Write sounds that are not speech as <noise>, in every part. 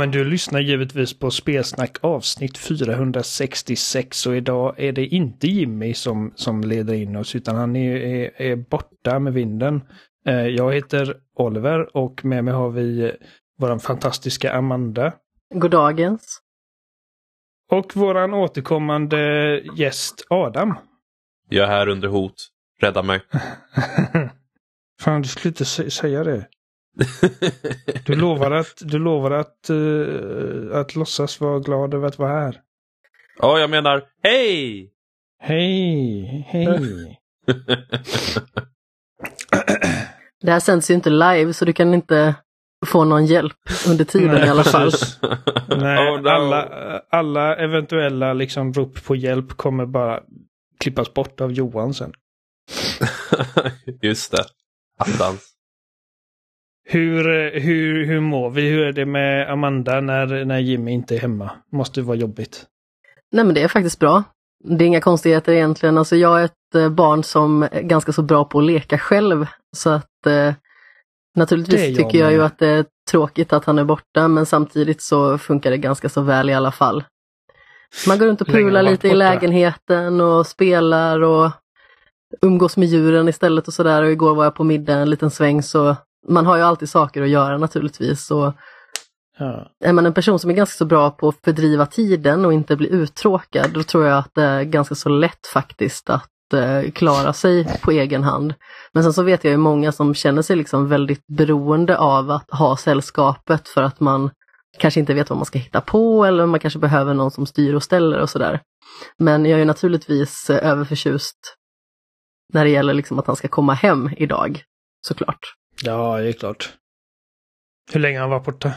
Men du lyssnar givetvis på Spelsnack avsnitt 466 och idag är det inte Jimmy som, som leder in oss utan han är, är, är borta med vinden. Eh, jag heter Oliver och med mig har vi vår fantastiska Amanda. Goddagens. Och våran återkommande gäst Adam. Jag är här under hot. Rädda mig. <laughs> Fan, du skulle inte säga det. <laughs> Du lovar att, du lovar att, uh, att låtsas vara glad över att vara här. Ja, jag menar hej! Hej, hej. <laughs> Det här sänds ju inte live så du kan inte få någon hjälp under tiden Nej, i alla fall. Nej, Oh, no. alla, alla eventuella liksom rop på hjälp kommer bara klippas bort av Johan sen. <laughs> Just det. Attans. Hur, eh, hur, hur mår vi? Hur är det med Amanda när, när Jimmy inte är hemma? Måste vara jobbigt. Nej men det är faktiskt bra. Det är inga konstigheter egentligen. Alltså jag är ett eh, barn som är ganska så bra på att leka själv. Så att eh, naturligtvis jag tycker jag ju med. att det är tråkigt att han är borta men samtidigt så funkar det ganska så väl i alla fall. Man går runt och pular lite i borta? lägenheten och spelar och umgås med djuren istället och sådär. Och igår var jag på middag en liten sväng så man har ju alltid saker att göra naturligtvis. Och Ja. är man en person som är ganska så bra på att fördriva tiden och inte bli uttråkad, då tror jag att det är ganska så lätt faktiskt att eh, klara sig på egen hand. Men sen så vet jag ju många som känner sig liksom väldigt beroende av att ha sällskapet för att man kanske inte vet vad man ska hitta på eller man kanske behöver någon som styr och ställer och sådär. Men jag är naturligtvis eh, överförtjust när det gäller liksom att han ska komma hem idag, såklart. Ja, det är klart. Hur länge har han varit borta?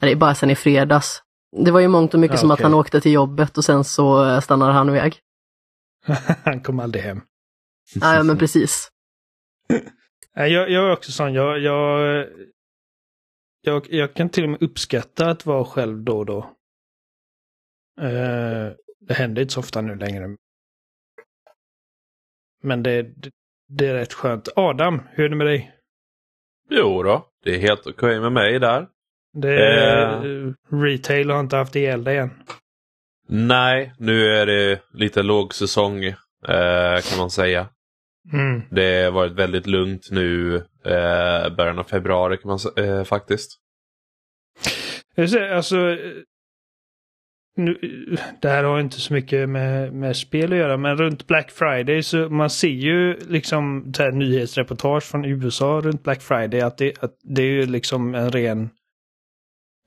Det är bara sen i fredags. Det var ju mångt och mycket Ja, som att okej. han åkte till jobbet och sen så eh, stannade han iväg. <laughs> han kom aldrig hem. Ja, ja men precis. <laughs> Nej, Jag, jag är också sån. Jag, jag, jag, jag kan till och med uppskatta att vara själv då och då. Eh, det händer inte så ofta nu längre. Men det, det, det är rätt skönt. Adam, hur är det med dig? Jo då, det är helt okej med mig där. Det är, Retail har inte haft ihjäl dig än. Nej, nu är det lite lågsäsong eh, kan man säga. Mm. Det har varit väldigt lugnt nu eh, början av februari kan man eh, faktiskt. Alltså, eh, nu, det här har inte så mycket med, med spel att göra, men runt Black Friday så man ser ju liksom så här nyhetsreportage från USA runt Black Friday att det, att det är ju liksom en ren...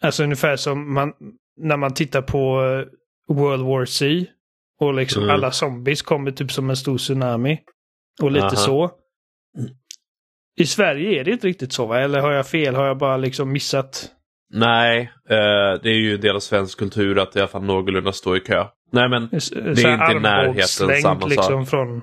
Alltså ungefär som man, när man tittar på eh, World War C och liksom Mm. alla zombies kommer typ som en stor tsunami. Och lite Aha. så. I Sverige är det inte riktigt så va? Eller har jag fel? Har jag bara liksom missat? Nej, eh, det är ju en del av svensk kultur att i alla fall någorlunda stå i kö. Nej men Det är inte i närheten samma liksom sak. från...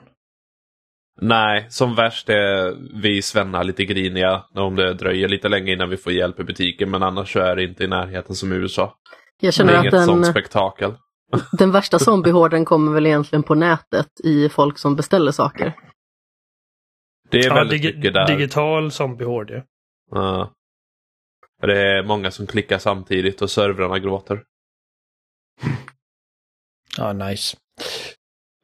Nej, som värst är vi svennar lite griniga om det dröjer lite länge innan vi får hjälp i butiken. Men annars så är det inte i närheten som USA. Jag Det känner är att inget den, sånt spektakel. <laughs> den värsta zombiehorden kommer väl egentligen på nätet i folk som beställer saker. Det är Ja, väldigt digi- mycket där. digital zombiehord ju. Ja. Det är många som klickar samtidigt och servrarna gråter. Ja, nice.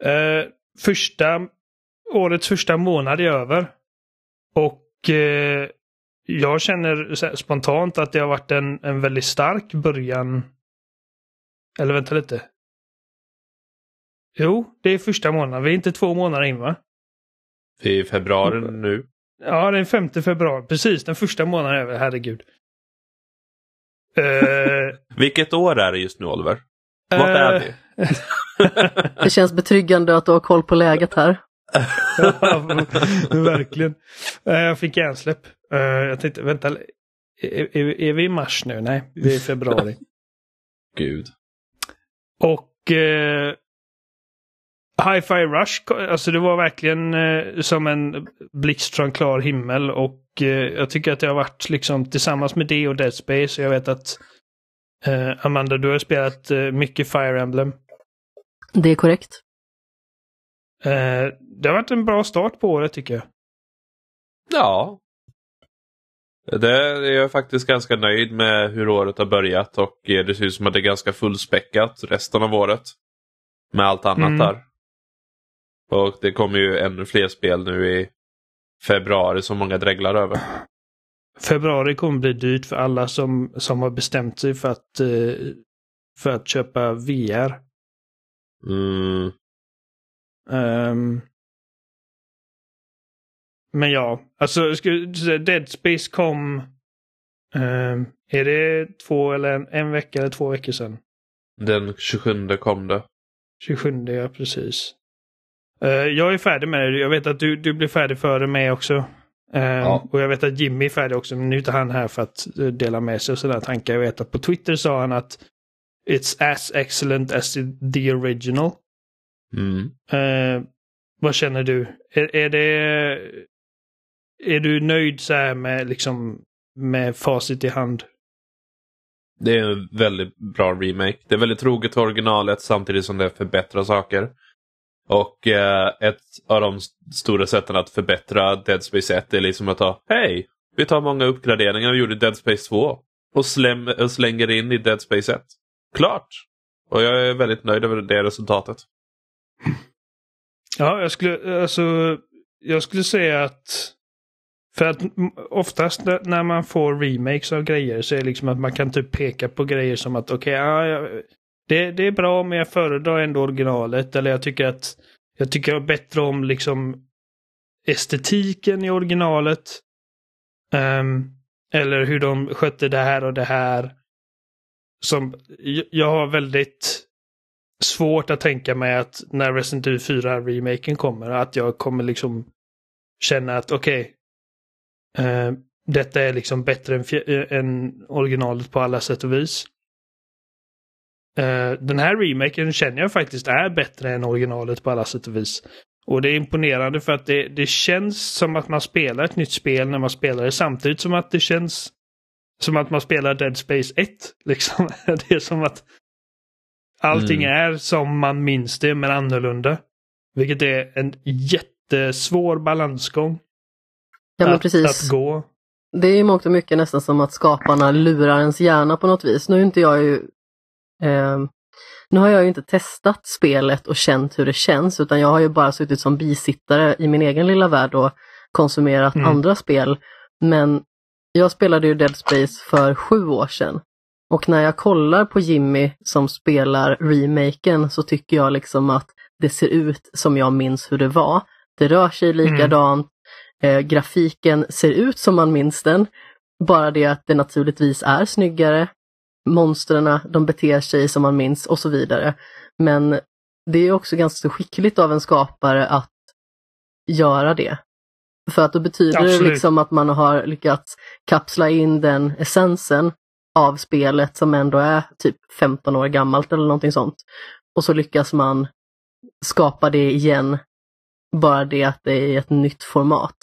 Eh, första... Årets första månad är över. Och eh, jag känner spontant att det har varit en, en väldigt stark början. Eller vänta lite. Jo, det är första månaden. Vi är inte två månader in va? I februari nu. Ja, det är 5 februari. Precis, den första månaden är över. Herregud. Eh, Vilket år är det just nu Oliver? Vart är eh, vi? <laughs> Det känns betryggande att du har koll på läget här. <laughs> Verkligen. Eh, Jag fick hjärnsläpp. Eh, Jag tänkte, vänta. Är, är, är vi i mars nu? Nej, vi är i februari. <laughs> Gud. Och eh, Hi-Fi Rush, alltså det var verkligen eh, som en blixt från klar himmel och eh, jag tycker att det har varit liksom tillsammans med det och Dead Space. Jag vet att eh, Amanda, du har spelat eh, mycket Fire Emblem. Det är korrekt. Eh, det har varit en bra start på året tycker jag. Ja. Det är jag faktiskt ganska nöjd med hur året har börjat och det ser ut som att det är ganska fullspäckat resten av året. Med allt annat Mm. där. Och det kommer ju ännu fler spel nu i februari som många dreglar över. Februari kommer bli dyrt för alla som, som har bestämt sig för att, eh, för att köpa VR. Mm. Ehm. men ja, alltså Dead Space kom... ehm, är det två eller en, en vecka eller två veckor sedan? Den 27 kom det. 27, ja precis. Eh, jag är färdig med det. Jag vet att du, du blir färdig före mig också. Ehm, Ja. Och jag vet att Jimmy är färdig också, men nu är inte han här för att eh, dela med sig av sådana tankar. Jag vet att på Twitter sa han att It's as excellent as the- original. Mm. Eh, vad känner du? Är, är det... Är du nöjd så här med liksom med facit i hand? Det är en väldigt bra remake. Det är väldigt troget originalet samtidigt som det förbättrar saker. Och eh, ett av de stora sätten att förbättra Dead Space 1 är liksom att ta Hej! Vi tar många uppgraderingar vi gjorde i Dead Space 2 och, släm, och slänger in i Dead Space 1. Klart! Och jag är väldigt nöjd över det resultatet. Ja, jag skulle, alltså, jag skulle säga att för att oftast när- man får remakes av grejer så är det liksom att man kan typ peka på grejer som att okej, ja, det, det är bra men jag föredrar ändå originalet. Eller jag tycker att jag tycker bättre om liksom estetiken i originalet. Um, eller hur de skötte det här och det här. Som, jag- har väldigt svårt att tänka mig att när Resident Evil 4-remaken kommer, att jag kommer liksom känna att okej, eh, detta är liksom bättre än, eh, än originalet på alla sätt och vis. Eh, den här remaken känner jag faktiskt är bättre än originalet på alla sätt och vis. Och det är imponerande för att det, det känns som att man spelar ett nytt spel när man spelar det samtidigt som att det känns som att man spelar Dead Space 1. <laughs> Liksom. Det är som att allting Mm. är som man minns det men annorlunda. Vilket är en jättesvår balansgång Ja men att, precis. att gå. Det är i mångt och mycket nästan som att skaparna lurar ens hjärna på något vis. Nu är inte jag ju eh, Nu har jag ju inte testat spelet och känt hur det känns utan jag har ju bara suttit som bisittare i min egen lilla värld och konsumerat Mm. andra spel. Men jag spelade ju Dead Space för sju år sedan. Och när jag kollar på Jimmy som spelar remaken så tycker jag liksom att det ser ut som jag minns hur det var. Det rör sig likadant. Eh, grafiken ser ut som man minns den. Bara det att det naturligtvis är snyggare. Monstren, de beter sig som man minns och så vidare. Men det är också ganska skickligt av en skapare att göra det. För att då betyder det Absolut. liksom att man har lyckats kapsla in den essensen av spelet som ändå är typ 15 år gammalt eller någonting sånt. Och så lyckas man skapa det igen. Bara det att det är i ett nytt format.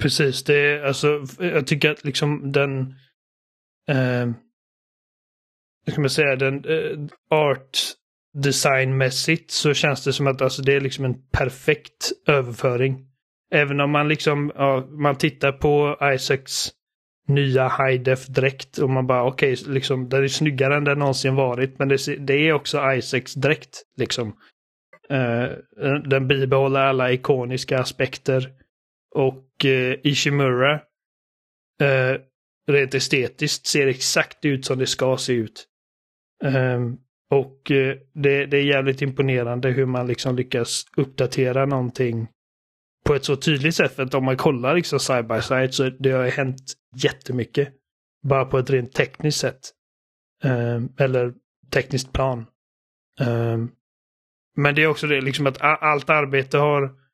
Precis, det är alltså, jag tycker att liksom den, eh, hur ska man säga, den eh, art designmässigt så känns det som att alltså, det är liksom en perfekt överföring. Även om man liksom, ja, man tittar på Isaacs nya high def dräkt och man bara okej, liksom den är snyggare än den någonsin varit. Men det, det är också Isaacs dräkt liksom. Eh, eh, den bibehåller alla ikoniska aspekter. Och eh, Ishimura eh, rent estetiskt ser exakt ut som det ska se ut. Um, och eh, det, det är jävligt imponerande hur man liksom lyckas uppdatera någonting på ett så tydligt sätt. För att om man kollar liksom side by side så det har hänt jättemycket. Bara på ett rent tekniskt sätt. Um, eller tekniskt plan. Um, men det är också det liksom att allt arbete har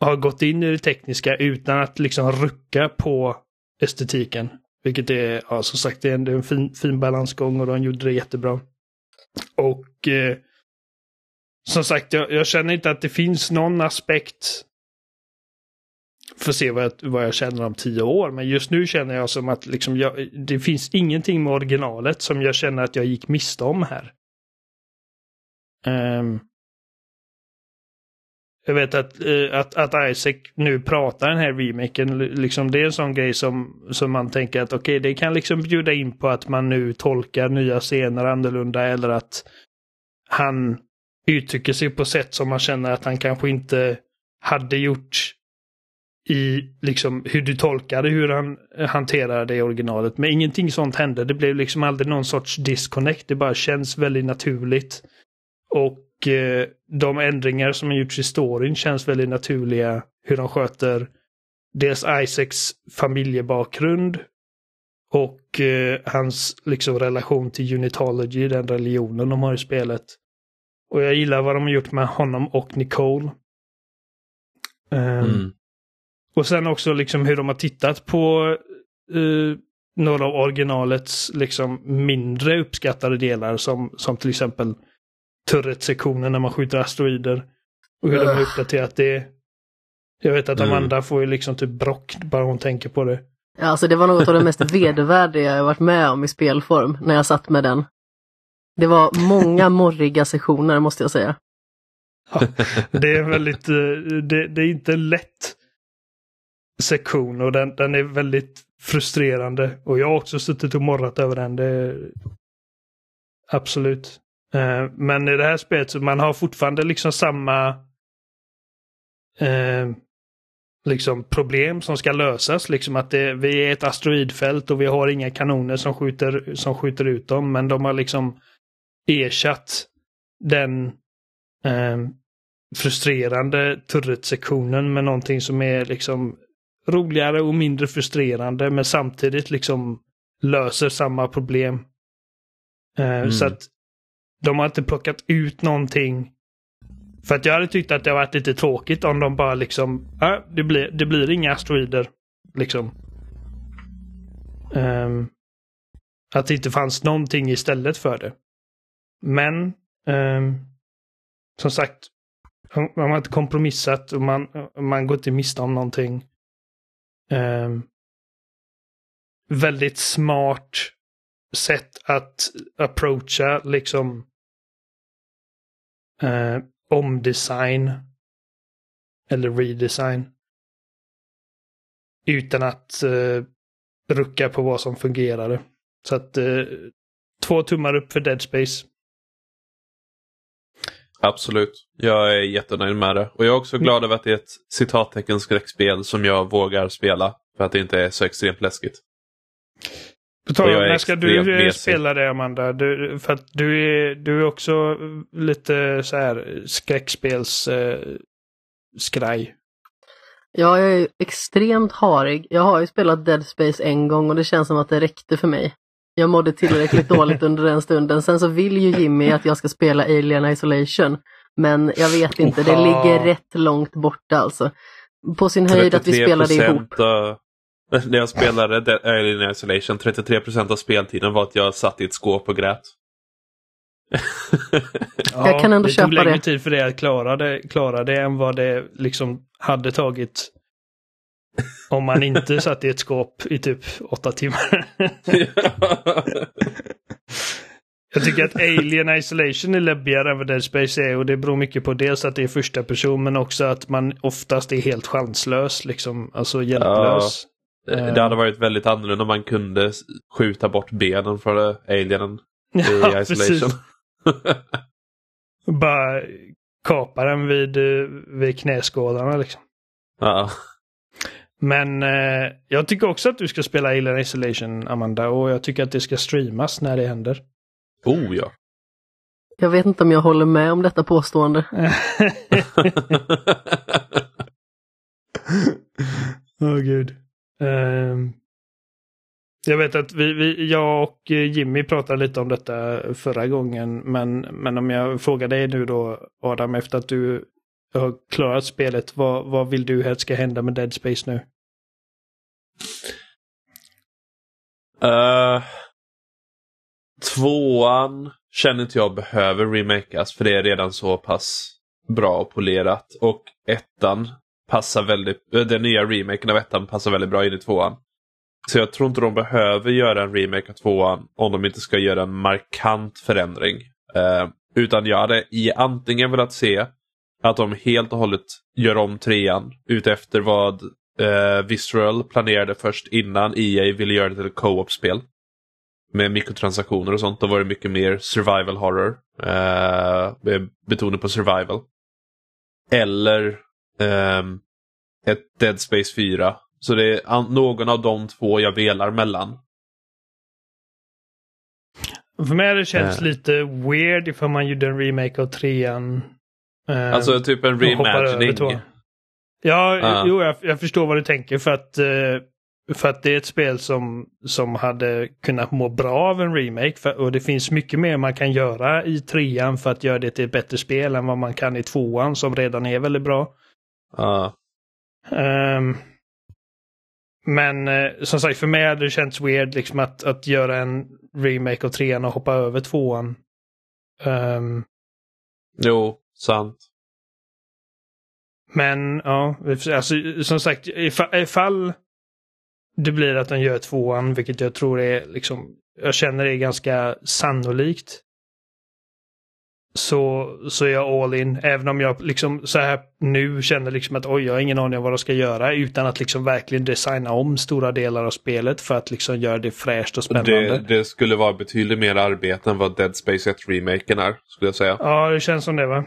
har gått in i det tekniska utan att liksom rucka på estetiken. Vilket är, ja, som sagt, det är en, det är en fin, fin balansgång och de gjorde det jättebra. Och eh, som sagt, jag, jag känner inte att det finns någon aspekt Får se vad jag, vad jag känner om tio år, men just nu känner jag som att liksom jag, det finns ingenting med originalet som jag känner att jag gick miste om här. Um, jag vet att, eh, att, att Isaac nu pratar den här remaken, liksom det är en sån grej som, som man tänker att okej, okay, det kan liksom bjuda in på att man nu tolkar nya scener annorlunda eller att han uttrycker sig på sätt som man känner att han kanske inte hade gjort i liksom hur du tolkade hur han hanterade det i originalet. Men ingenting sånt hände. Det blev liksom aldrig någon sorts disconnect. Det bara känns väldigt naturligt. Och de ändringar som har gjorts i storyn känns väldigt naturliga. Hur de sköter dels Isaacs familjebakgrund och eh, hans liksom relation till Unitology, den religionen de har i spelet. Och jag gillar vad de har gjort med honom och Nicole. Um, mm. Och sen också liksom hur de har tittat på uh, några av originalets liksom mindre uppskattade delar som, som till exempel turret-sektionen när man skjuter asteroider. Och hur uh. de har uppdaterat det. Jag vet att mm. Amanda mm. får ju liksom typ brock bara hon tänker på det. Ja, alltså det var något av det mest vedervärdiga jag varit med om i spelform när jag satt med den. Det var många <laughs> morriga sessioner måste jag säga. Ja, det är väldigt, eh, det, det, är inte lätt sektion och den, den är väldigt frustrerande. Och jag har också suttit och morrat över den. Det, absolut. Eh, men i det här spelet så man har fortfarande liksom samma eh, liksom problem som ska lösas. Liksom att det, vi är ett asteroidfält och vi har inga kanoner som skjuter, som skjuter ut dem. Men de har liksom ersatt den eh, frustrerande turret-sektionen med någonting som är liksom roligare och mindre frustrerande men samtidigt liksom löser samma problem. Mm. Så att de har inte plockat ut någonting. För att jag hade tyckt att det varit lite tråkigt om de bara liksom, äh, det, blir, det blir inga asteroider. Liksom. Um, att det inte fanns någonting istället för det. Men um, som sagt, man har inte kompromissat och man, man går inte miste om någonting. Um, väldigt smart sätt att approacha liksom eh, omdesign eller redesign. Utan att eh, rucka på vad som fungerade. Så att eh, två tummar upp för Dead Space. Absolut. Jag är jättenöjd med det. Och jag är också mm. glad över att det är ett citattecken skräckspel som jag vågar spela. För att det inte är så extremt läskigt. På tal när ska du spela det Amanda? Du, för att du är, du är också lite så här skräckspels eh, skraj. Ja, jag är extremt harig. Jag har ju spelat Dead Space en gång och det känns som att det räckte för mig. Jag mådde tillräckligt <laughs> dåligt under den stunden. Sen så vill ju Jimmy att jag ska spela Alien Isolation. Men jag vet inte, det ligger rätt långt borta alltså. På sin höjd att vi spelade ihop. När jag spelade Alien Isolation, 33% av speltiden var att jag satt i ett skåp och grät. ja, <laughs> jag kan ändå köpa det. Det tog längre tid för dig att klara det, klara det än vad det liksom hade tagit om man inte <laughs> satt i ett skåp i typ åtta timmar. <laughs> Jag tycker att Alien Isolation är läbbigare än vad Dead Space är och det beror mycket på dels att det är första person men också att man oftast är helt chanslös, liksom, alltså hjälplös. Ja, det hade varit väldigt annorlunda om man kunde skjuta bort benen för alienen i <laughs> ja, Isolation. <laughs> Bara kapa den vid, vid knäskålarna liksom. Ja. Men eh, jag tycker också att du ska spela Alien Isolation, Amanda. Och jag tycker att det ska streamas när det händer. Oh ja. Jag vet inte om jag håller med om detta påstående. <laughs> Åh oh, gud. Ehm, jag vet att vi, vi, jag och Jimmy pratade lite om detta förra gången. Men, men om jag frågar dig nu då Adam efter att du har klarat spelet. Vad, vad vill du helst ska hända med Dead Space nu? Uh, tvåan känner inte jag behöver remakas för det är redan så pass bra och polerat. Och ettan passar väldigt, eh, den nya remaken av ettan passar väldigt bra in i tvåan. Så jag tror inte de behöver göra en remake av tvåan om de inte ska göra en markant förändring. Eh, utan jag hade i antingen velat se att de helt och hållet gör om trean utefter vad eh, Visceral planerade först innan EA ville göra det till ett co-op-spel. Med mikrotransaktioner och sånt. Då var det mycket mer survival horror. Eh, med betoning på survival. Eller eh, ett Dead Space 4. Så det är någon av de två jag velar mellan. För mig det känns äh. lite weird ifall man gjorde en remake av trean. Eh, alltså typ en reimagining. Ja, uh. jo, jag, jag, förstår vad du tänker för att, eh, för att det är ett spel som, som hade kunnat må bra av en remake. För, och det finns mycket mer man kan göra i trean för att göra det till ett bättre spel än vad man kan i tvåan som redan är väldigt bra. Uh. Um, men eh, som sagt, för mig hade det känts weird liksom att, att göra en remake av trean och hoppa över tvåan. Um, jo, sant. Men ja, alltså, som sagt, ifall det blir att den gör tvåan, vilket jag tror är liksom, jag känner är ganska sannolikt. Så, så är jag all in. Även om jag liksom så här nu känner liksom att oj, jag har ingen aning om vad de ska göra. Utan att liksom verkligen designa om stora delar av spelet för att liksom göra det fräscht och spännande. Det, det skulle vara betydligt mer arbete än vad Dead Space 1-remaken är, skulle jag säga. Ja, det känns som det va.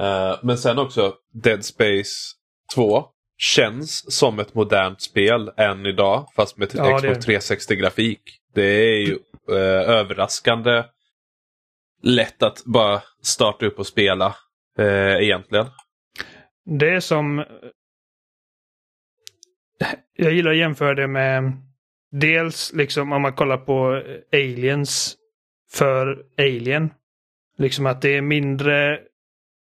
Uh, men sen också Dead Space 2 känns som ett modernt spel än idag. Fast med ja, Xbox 360-grafik. Det är ju uh, överraskande lätt att bara starta upp och spela eh, egentligen. Det är som... Jag gillar att jämföra det med dels liksom om man kollar på Aliens för Alien. Liksom att det är mindre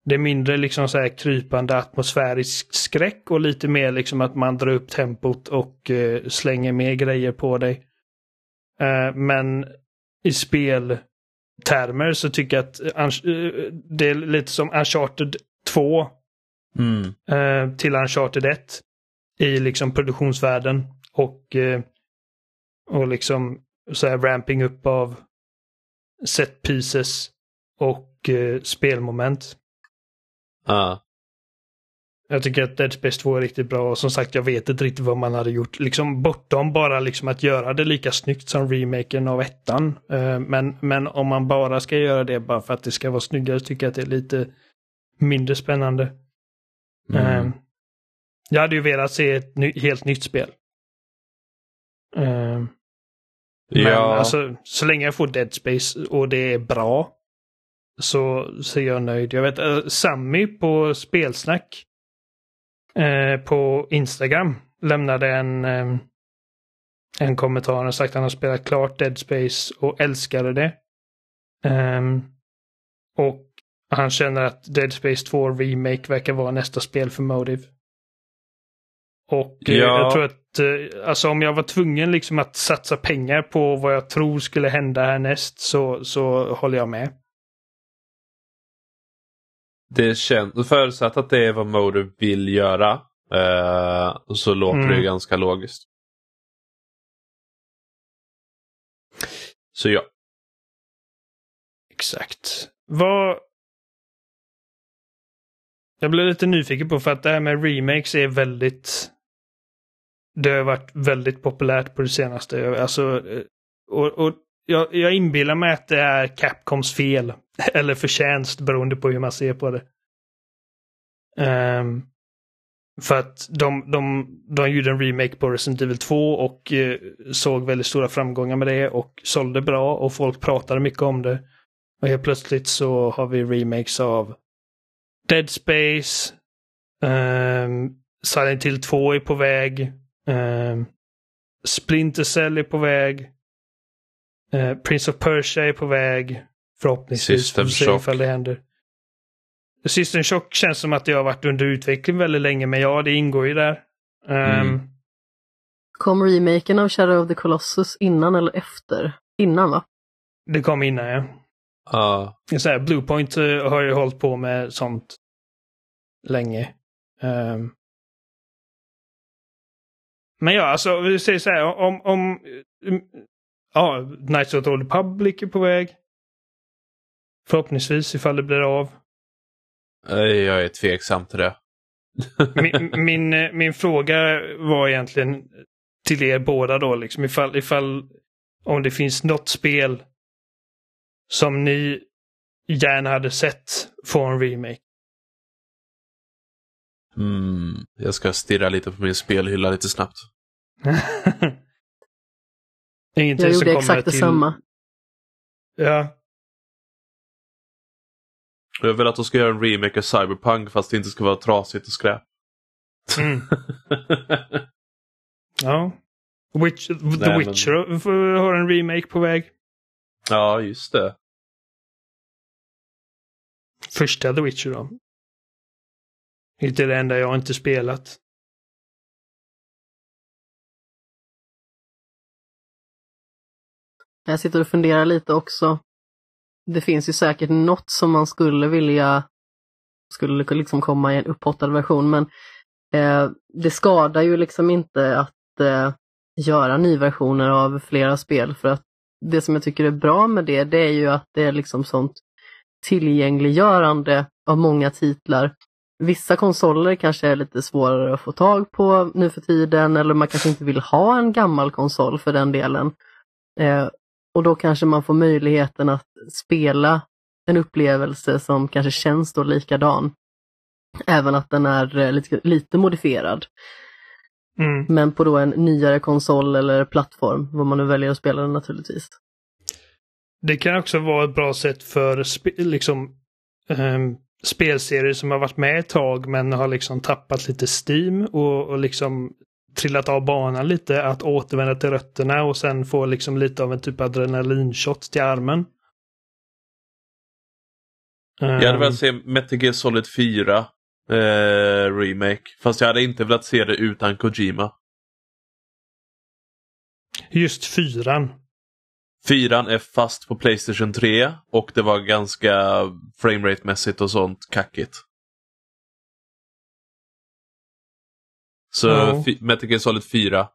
det är mindre liksom så här krypande atmosfärisk skräck och lite mer liksom att man drar upp tempot och uh, slänger mer grejer på dig. Uh, men i spel speltermer så tycker jag att uh, det är lite som Uncharted 2 mm. till Uncharted 1 i liksom produktionsvärlden och, och liksom så här ramping upp av set pieces och spelmoment. Uh. Jag tycker att Dead Space 2 är riktigt bra och som sagt jag vet inte riktigt vad man hade gjort. Liksom bortom bara liksom att göra det lika snyggt som remaken av ettan. Uh, men, men om man bara ska göra det bara för att det ska vara snyggare så tycker jag att det är lite mindre spännande. Mm. Uh, jag hade ju velat se ett ny, helt nytt spel. Uh, men ja. alltså så länge jag får Dead Space och det är bra så, så är jag nöjd. Jag vet Sammy på Spelsnack uh, på Instagram lämnade en, um, en kommentar och sagt att han har spelat klart Dead Space och älskade det. Um, och han känner att Dead Space 2 Remake verkar vara nästa spel för Motive. Och ja. jag tror att alltså om jag var tvungen liksom att satsa pengar på vad jag tror skulle hända härnäst så, så håller jag med det känns, förutsatt att det är vad Motive vill göra eh, så låter mm. det ganska logiskt. Så ja. Exakt. Vad... Jag blev lite nyfiken på för att det här med remakes är väldigt... Det har varit väldigt populärt på det senaste. Alltså, eh, och, och jag, jag inbillar mig att det är Capcoms fel. <laughs> Eller förtjänst beroende på hur man ser på det. Um, för att de, de, de gjorde en remake på Resident Evil 2 och eh, såg väldigt stora framgångar med det och sålde bra och folk pratade mycket om det. Och helt plötsligt så har vi remakes av Dead Space, um, Silent Hill 2 är på väg, um, Splinter Cell är på väg, uh, Prince of Persia är på väg. Förhoppningsvis. System Shock. Ifall det händer. System Shock känns som att det har varit under utveckling väldigt länge, men ja, det ingår ju där. Um, mm. Kom remaken av Shadow of the Colossus innan eller efter? Innan va? Det kom innan ja. Uh. Så här, Bluepoint uh, har ju hållit på med sånt länge. Um, men ja, alltså vi säger så här om, om um, ja, Knights of the Old Republic är på väg. Förhoppningsvis ifall det blir av. Jag är tveksam till det. <laughs> min, min, eh, min fråga var egentligen till er båda då, liksom ifall, ifall om det finns något spel som ni gärna hade sett få en remake. Mm, jag ska stirra lite på min spelhylla lite snabbt. <laughs> Ingenting Jag som gjorde kommer exakt till... detsamma. Ja. Jag vill att de ska göra en remake av Cyberpunk fast det inte ska vara trasigt och skräp. Mm. <laughs> ja. Witch, The Nej, men- Witcher har en remake på väg. ja, just det. Första The Witcher då. Inte det enda jag inte spelat. Jag sitter och funderar lite också. Det finns ju säkert något som man skulle vilja skulle liksom komma i en upphottad version, men eh, det skadar ju liksom inte att eh, göra nyversioner av flera spel för att det som jag tycker är bra med det, det är ju att det är liksom sånt tillgängliggörande av många titlar. Vissa konsoler kanske är lite svårare att få tag på nu för tiden eller man kanske inte vill ha en gammal konsol för den delen. Eh, och då kanske man får möjligheten att spela en upplevelse som kanske känns då likadan. Även att den är eh, lite, lite modifierad. Mm. Men på då en nyare konsol eller plattform, vad man nu väljer att spela den naturligtvis. Det kan också vara ett bra sätt för spe- liksom, ehm, spelserier som har varit med ett tag men har liksom tappat lite Steam och, och liksom trillat av banan lite att återvända till rötterna och sen få liksom lite av en typ adrenalinshot till armen. Jag hade Ehm, velat se Metal Gear Solid 4 eh, remake. Fast jag hade inte velat se det utan Kojima. Just fyran. Fyran är fast på Playstation 3 och det var ganska framerate-mässigt och sånt kackigt. Så fi- Metal Gear Solid 4.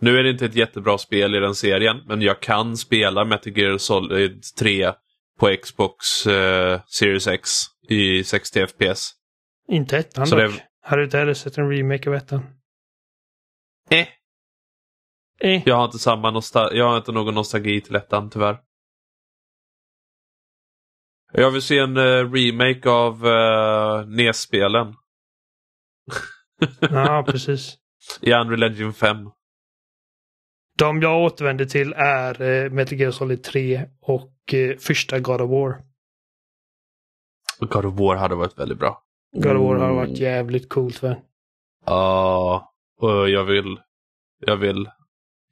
Nu är det inte ett jättebra spel i den serien, men jag kan spela Metal Gear Solid 3 på Xbox eh, Series X i 60 FPS. Inte ettan dock. det- Hade du inte heller sett en remake av ettan? Eh. Eh. Jag har inte samma nostal- jag har inte någon nostalgi till ettan tyvärr. Jag vill se en eh, remake av uh, NES-spelen Ja, precis. i Unreal Engine 5. De jag återvänder till är eh, Metal Gear Solid 3 och eh, första God of War. God of War hade varit väldigt bra. God of War har Mm. varit jävligt coolt för. Ja, och jag vill, jag vill,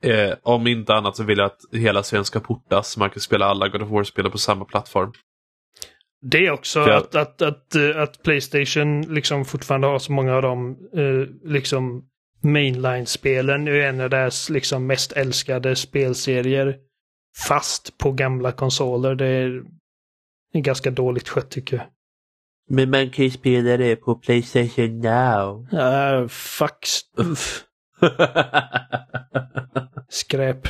eh, om inte annat så vill jag att hela svenska portas man kan spela alla God of War-spel på samma plattform. Det är också jag- att, att, att, eh, att Playstation liksom fortfarande har så många av de eh, liksom mainline-spelen är en av deras liksom mest älskade spelserier. Fast på gamla konsoler. Det är ganska dåligt skött tycker jag. Men man kan ju spela det på Playstation Now. Uh, fuck. <laughs> Skräp.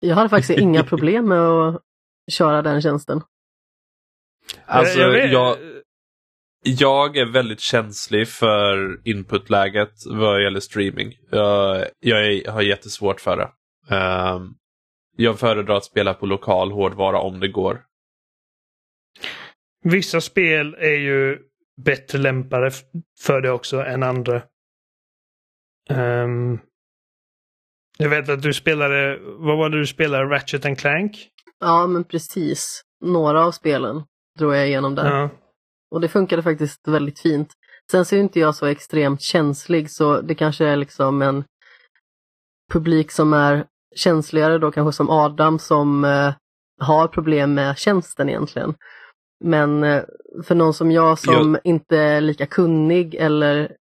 Jag hade faktiskt inga problem med att köra den tjänsten. Alltså, Jag- jag vet- jag, jag är väldigt känslig för inputläget vad gäller streaming. Jag, jag är, har jättesvårt för det. Ehm, jag föredrar att spela på lokal hårdvara om det går. Vissa spel är ju bättre lämpade för det också än andra. Ehm, jag vet att du spelade, vad var det du spelade? Ratchet and Clank? Ja, men precis. Några av spelen drog jag igenom där. Ja. Och det funkade faktiskt väldigt fint. Sen så är inte jag så extremt känslig så det kanske är liksom en publik som är känsligare då kanske som Adam som eh, har problem med tjänsten egentligen. Men eh, för någon som jag som inte är lika kunnig eller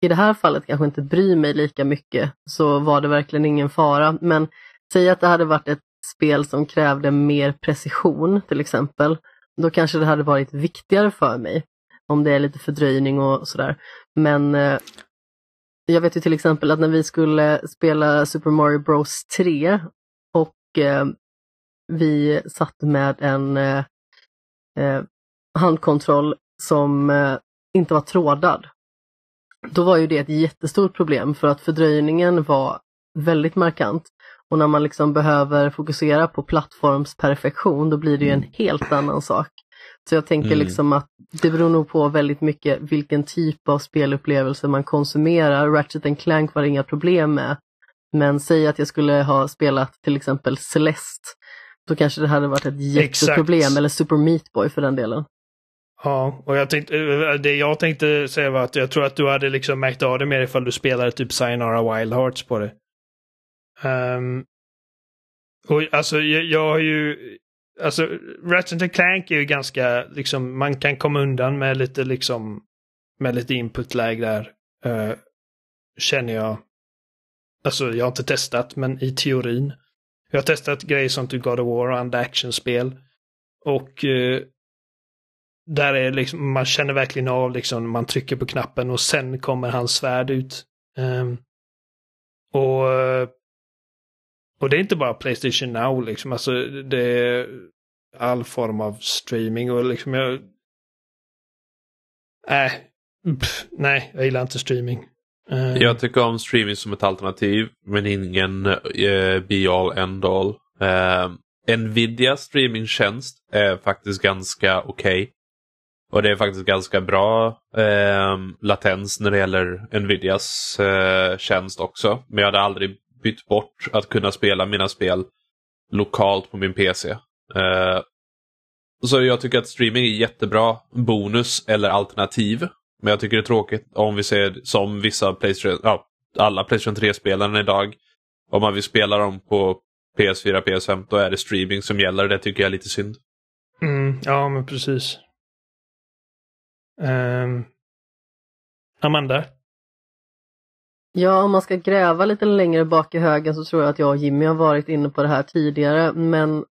i det här fallet kanske inte bryr mig lika mycket så var det verkligen ingen fara. Men säg att det hade varit ett spel som krävde mer precision till exempel. Då kanske det hade varit viktigare för mig om det är lite fördröjning och sådär. Men eh, jag vet ju till exempel att när vi skulle spela Super Mario Bros 3 och eh, vi satt med en eh, eh, handkontroll som eh, inte var trådad. Då var ju det ett jättestort problem för att fördröjningen var väldigt markant. Och när man liksom behöver fokusera på plattformsperfektion då blir det ju en helt annan sak. Så jag tänker Mm. liksom att det beror nog på väldigt mycket vilken typ av spelupplevelse man konsumerar. Ratchet Clank var det inga problem med. Men säg att jag skulle ha spelat till exempel Celeste. Då kanske det hade varit ett jätteproblem, Exakt. eller Super Meat Boy för den delen. Ja, och jag tänkte, eh, det jag tänkte säga var att jag tror att du hade liksom märkt av det mer ifall du spelade typ Sayonara Wild Hearts på det. Um, och alltså jag, jag har ju, alltså Ratchet Clank är ju ganska, liksom, man kan komma undan med lite liksom, med lite input-lag där. Uh, känner jag. Alltså jag har inte testat, men i teorin. Jag har testat grejer som typ God of War och andra actionspel. Och uh, där är liksom, man känner verkligen av liksom, man trycker på knappen och sen kommer hans svärd ut. Um, och, eh, och det är inte bara Playstation Now liksom, alltså det är all form av streaming och liksom jag... Äh, pff, nej, jag gillar inte streaming. Uh... Jag tycker om streaming som ett alternativ, men ingen uh, be all end all. Uh, Nvidia streamingtjänst är faktiskt ganska okej. Och det är faktiskt ganska bra eh, latens när det gäller Nvidias eh, tjänst också. Men jag hade aldrig bytt bort att kunna spela mina spel lokalt på min PC. Eh, så jag tycker att streaming är jättebra bonus eller alternativ. Men jag tycker det är tråkigt om vi ser som vissa Playstation, ja, alla Playstation 3-spelarna idag. Om man vill spela dem på PS4, PS5, då är det streaming som gäller. Det tycker jag är lite synd. Mm, ja, men precis. Um, Amanda? Ja, om man ska gräva lite längre bak i högen så tror jag att jag och Jimmy har varit inne på det här tidigare, men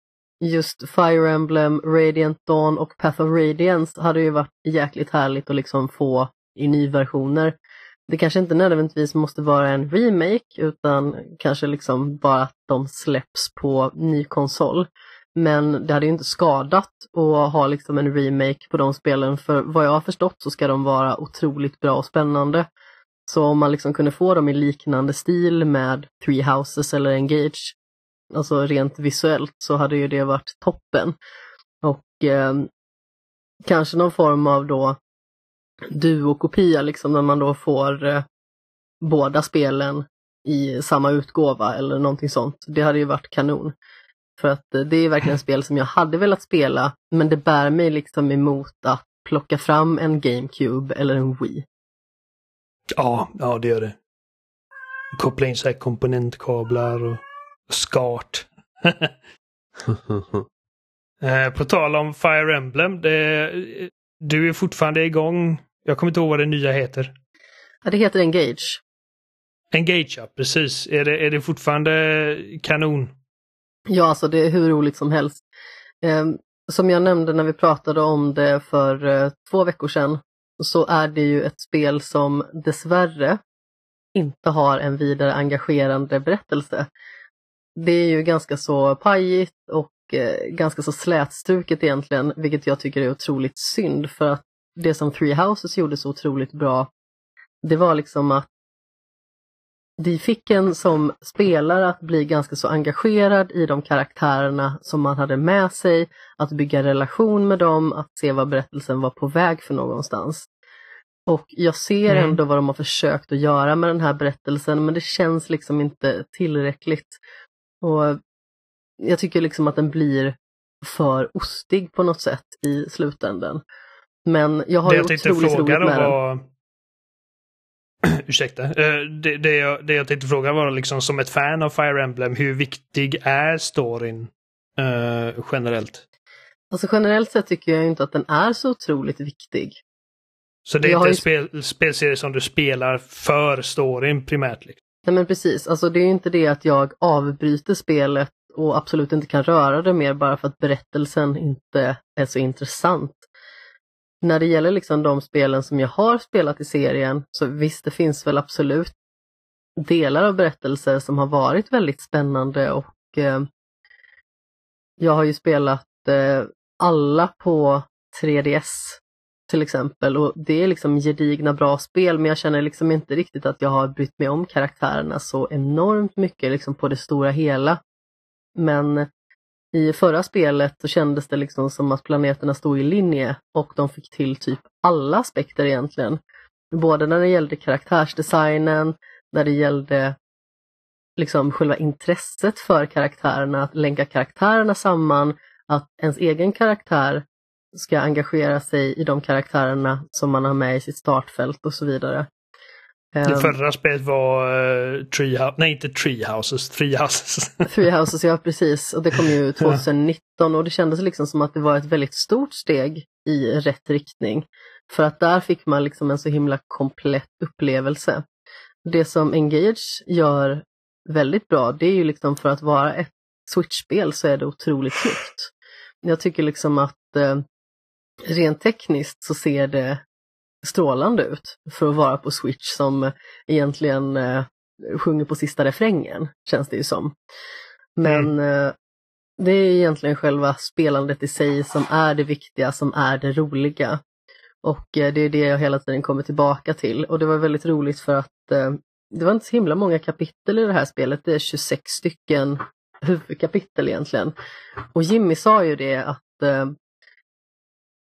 just Fire Emblem, Radiant Dawn och Path of Radiance hade ju varit jäkligt härligt att liksom få i nyversioner. Det kanske inte nödvändigtvis måste vara en remake utan kanske liksom bara att de släpps på ny konsol. Men det hade ju inte skadat att ha liksom en remake på de spelen för vad jag har förstått så ska de vara otroligt bra och spännande. Så om man liksom kunde få dem i liknande stil med Three Houses eller Engage, alltså rent visuellt, så hade ju det varit toppen. Och eh, kanske någon form av då duokopia, liksom när man då får eh, båda spelen i samma utgåva eller någonting sånt. Det hade ju varit kanon. För att eh, det är verkligen spel som jag hade velat spela, men det bär mig liksom emot att plocka fram en GameCube eller en Wii. Ja, ja det gör det. Koppla in så här komponentkablar och skart. <laughs> Eh, På tal om Fire Emblem, det, du är fortfarande igång. Jag kommer inte ihåg vad det nya heter. Ja, det heter Engage. Engage, ja, precis. Är det, är det fortfarande kanon? Ja, alltså det är hur roligt som helst. Eh, som jag nämnde när vi pratade om det för eh, två veckor sedan så är det ju ett spel som dessvärre inte har en vidare engagerande berättelse. Det är ju ganska så pajigt och eh, ganska så slätstruket egentligen, vilket jag tycker är otroligt synd för att det som Three Houses gjorde så otroligt bra, det var liksom att de fick en som spelare att bli ganska så engagerad i de karaktärerna som man hade med sig, att bygga relation med dem, att se vad berättelsen var på väg för någonstans. Och jag ser Mm. ändå vad de har försökt att göra med den här berättelsen men det känns liksom inte tillräckligt. Och jag tycker liksom att den blir för ostig på något sätt i slutändan. Men jag har det jag otroligt roligt med den. Ursäkta. Eh, Det, det, jag, det jag tänkte fråga var liksom som ett fan av Fire Emblem, hur viktig är storyn eh, generellt? Alltså generellt sett tycker jag inte att den är så otroligt viktig. Så det är Jag inte en spel, spelserie som du spelar för storyn primärt? Liksom. Nej men precis, alltså det är inte det att jag avbryter spelet och absolut inte kan röra det mer bara för att berättelsen inte är så intressant. När det gäller liksom de spelen som jag har spelat i serien, så visst det finns väl absolut delar av berättelser som har varit väldigt spännande och eh, jag har ju spelat eh, alla på 3DS till exempel och det är liksom gedigna bra spel men jag känner liksom inte riktigt att jag har brytt mig om karaktärerna så enormt mycket liksom på det stora hela. Men i förra spelet så kändes det liksom som att planeterna stod i linje och de fick till typ alla aspekter egentligen. Både när det gällde karaktärsdesignen, när det gällde liksom själva intresset för karaktärerna, att länka karaktärerna samman, att ens egen karaktär ska engagera sig i de karaktärerna som man har med i sitt startfält och så vidare. Det ehm. förra spelet var uh, Treehouse, nej inte Treehouses, Treehouses. Treehouses, <laughs> ja precis. Och det kom ju <laughs> 2019 och det kändes liksom som att det var ett väldigt stort steg i rätt riktning. För att där fick man liksom en så himla komplett upplevelse. Det som Engage gör väldigt bra, det är ju liksom för att vara ett Switch-spel så är det otroligt snyggt. Jag tycker liksom att eh, rent tekniskt så ser det strålande ut för att vara på Switch som egentligen eh, sjunger på sista refrängen, känns det ju som. Men mm. eh, det är egentligen själva spelandet i sig som är det viktiga, som är det roliga. Och eh, det är det jag hela tiden kommer tillbaka till och det var väldigt roligt för att eh, det var inte så himla många kapitel i det här spelet, det är 26 stycken huvudkapitel egentligen. Och Jimmy sa ju det att eh,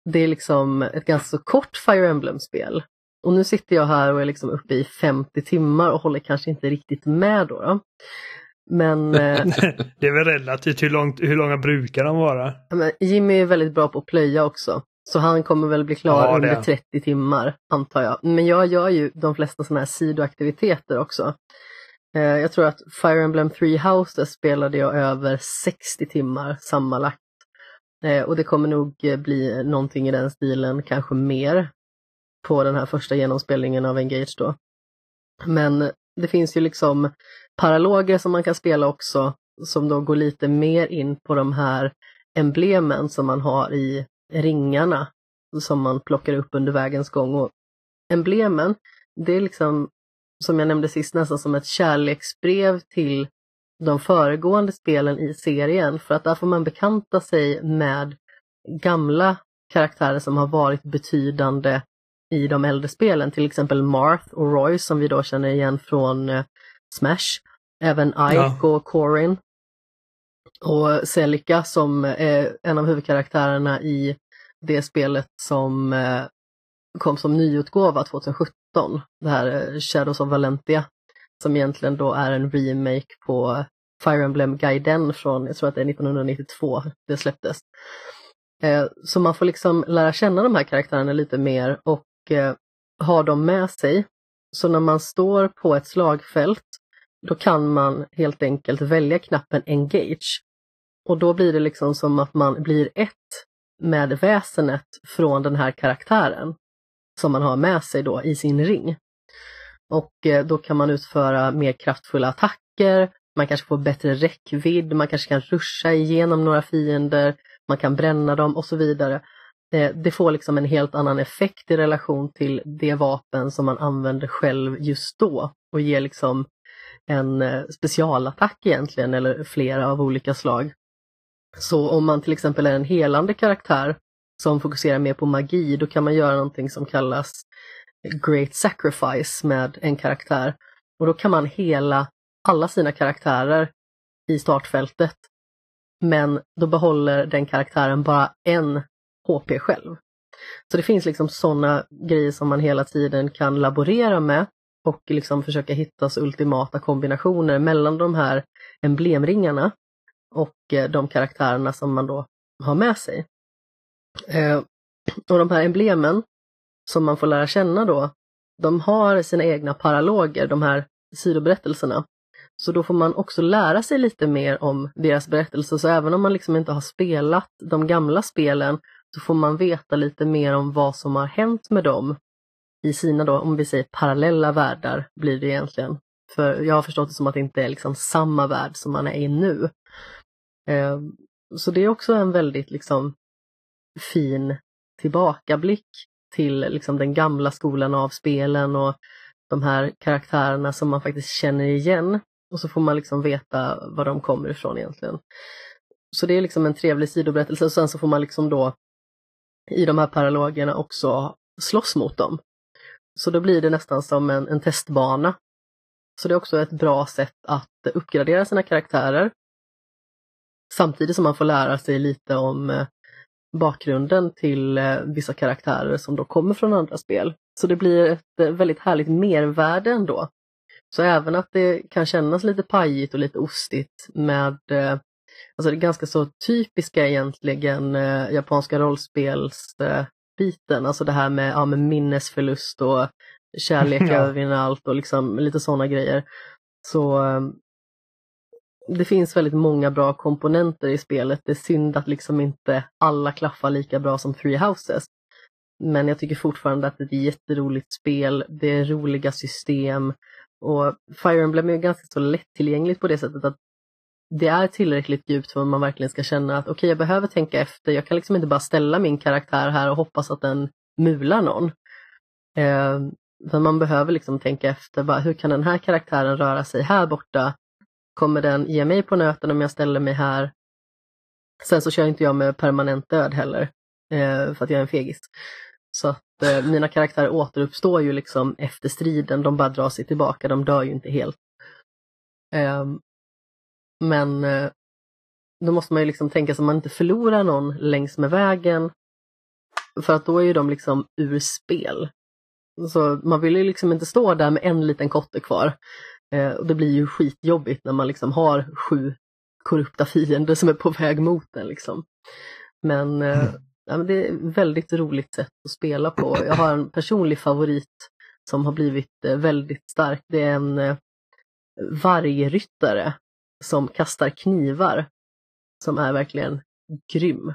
det är liksom ett ganska så kort Fire Emblem-spel. Och nu sitter jag här och är liksom uppe i 50 timmar och håller kanske inte riktigt med då. då. Men... <laughs> Eh, det är väl relativt, hur, långt, hur långa brukar de vara? Men Jimmy är väldigt bra på att plöja också. Så han kommer väl bli klar ja, under 30 timmar, antar jag. Men jag gör ju de flesta sådana här sidoaktiviteter också. Eh, jag tror att Fire Emblem Three Houses spelade jag över 60 timmar sammanlagt. Eh, och det kommer nog eh, bli någonting i den stilen, kanske mer, på den här första genomspelningen av Engage då. Men det finns ju liksom paraloger som man kan spela också, som då går lite mer in på de här emblemen som man har i ringarna som man plockar upp under vägens gång. Och emblemen, det är liksom, som jag nämnde sist, nästan som ett kärleksbrev till de föregående spelen i serien för att där får man bekanta sig med gamla karaktärer som har varit betydande i de äldre spelen, till exempel Marth och Roy som vi då känner igen från eh, Smash. Även Ike ja. och Corin. Och Celica som är en av huvudkaraktärerna i det spelet som eh, kom som nyutgåva 2017, det här eh, Shadows of Valentia, som egentligen då är en remake på Fire Emblem Gaiden från, jag tror att det är 1992 det släpptes. Eh, så man får liksom lära känna de här karaktärerna lite mer och eh, ha dem med sig. Så när man står på ett slagfält, då kan man helt enkelt välja knappen Engage. Och då blir det liksom som att man blir ett med väsenet från den här karaktären som man har med sig då i sin ring. Och eh, då kan man utföra mer kraftfulla attacker, man kanske får bättre räckvidd, man kanske kan ruscha igenom några fiender, man kan bränna dem och så vidare. Eh, det får liksom en helt annan effekt i relation till det vapen som man använder själv just då och ger liksom en eh, specialattack egentligen eller flera av olika slag. Så om man till exempel är en helande karaktär som fokuserar mer på magi, då kan man göra någonting som kallas Great Sacrifice med en karaktär. Och då kan man hela alla sina karaktärer i startfältet. Men då behåller den karaktären bara en HP själv. Så det finns liksom sådana grejer som man hela tiden kan laborera med och liksom försöka hitta så ultimata kombinationer mellan de här emblemringarna och eh, de karaktärerna som man då har med sig. Eh, och de här emblemen som man får lära känna då, de har sina egna paraloger, de här sidoberättelserna. Så då får man också lära sig lite mer om deras berättelser, så även om man liksom inte har spelat de gamla spelen så får man veta lite mer om vad som har hänt med dem i sina då, om vi säger parallella världar blir det egentligen. För jag har förstått det som att det inte är liksom samma värld som man är i nu. Eh, så det är också en väldigt liksom fin tillbakablick till liksom den gamla skolan av spelen och de här karaktärerna som man faktiskt känner igen. Och så får man liksom veta var de kommer ifrån egentligen. Så det är liksom en trevlig sidoberättelse och sen så får man liksom då i de här paralogerna också slåss mot dem. Så då blir det nästan som en, en testbana. Så det är också ett bra sätt att uppgradera sina karaktärer. Samtidigt som man får lära sig lite om eh, bakgrunden till eh, vissa karaktärer som då kommer från andra spel. Så det blir ett eh, väldigt härligt mervärde ändå. Så även att det kan kännas lite pajigt och lite ostigt med Alltså det ganska så typiska egentligen japanska rollspelsbiten, alltså det här med, ja, med minnesförlust och kärlek <laughs> ja. övervinner allt och liksom lite sådana grejer. Så det finns väldigt många bra komponenter i spelet. Det är synd att liksom inte alla klaffar lika bra som Three Houses. Men jag tycker fortfarande att det är ett jätteroligt spel. Det är roliga system och Fire Emblem är ganska så lättillgängligt på det sättet att det är tillräckligt djupt för att man verkligen ska känna att okej, okay, jag behöver tänka efter. Jag kan liksom inte bara ställa min karaktär här och hoppas att den mular någon. Eh, för man behöver liksom tänka efter, bara, hur kan den här karaktären röra sig här borta? Kommer den ge mig på nöten om jag ställer mig här? Sen så kör inte jag med permanent död heller, eh, för att jag är en fegis. Så att eh, mina karaktärer återuppstår ju liksom efter striden, de bara drar sig tillbaka, de dör ju inte helt. Eh, men eh, då måste man ju liksom tänka så att man inte förlorar någon längs med vägen. För att då är ju de liksom ur spel. Så man vill ju liksom inte stå där med en liten kotte kvar. Eh, och det blir ju skitjobbigt när man liksom har sju korrupta fiender som är på väg mot en. Liksom. Men, eh, mm. ja, men det är ett väldigt roligt sätt att spela på. Jag har en personlig favorit som har blivit eh, väldigt stark. Det är en eh, vargryttare som kastar knivar som är verkligen grym.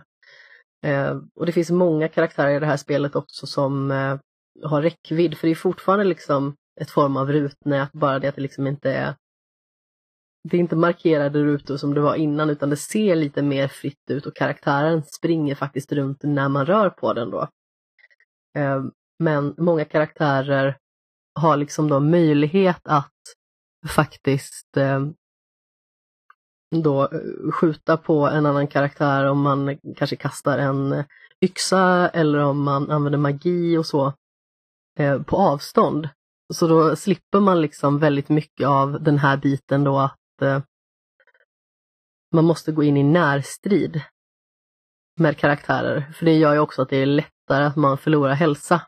Eh, och det finns många karaktärer i det här spelet också som eh, har räckvidd, för det är fortfarande liksom ett form av rutnät, bara det att det liksom inte är det är inte markerade rutor som det var innan utan det ser lite mer fritt ut och karaktären springer faktiskt runt när man rör på den då. Ehm, men många karaktärer har liksom då möjlighet att faktiskt ehm, då eh, skjuta på en annan karaktär om man kanske kastar en yxa eller om man använder magi och så eh, på avstånd. Så då slipper man liksom väldigt mycket av den här biten då att eh, man måste gå in i närstrid med karaktärer. För det gör ju också att det är lättare att man förlorar hälsa.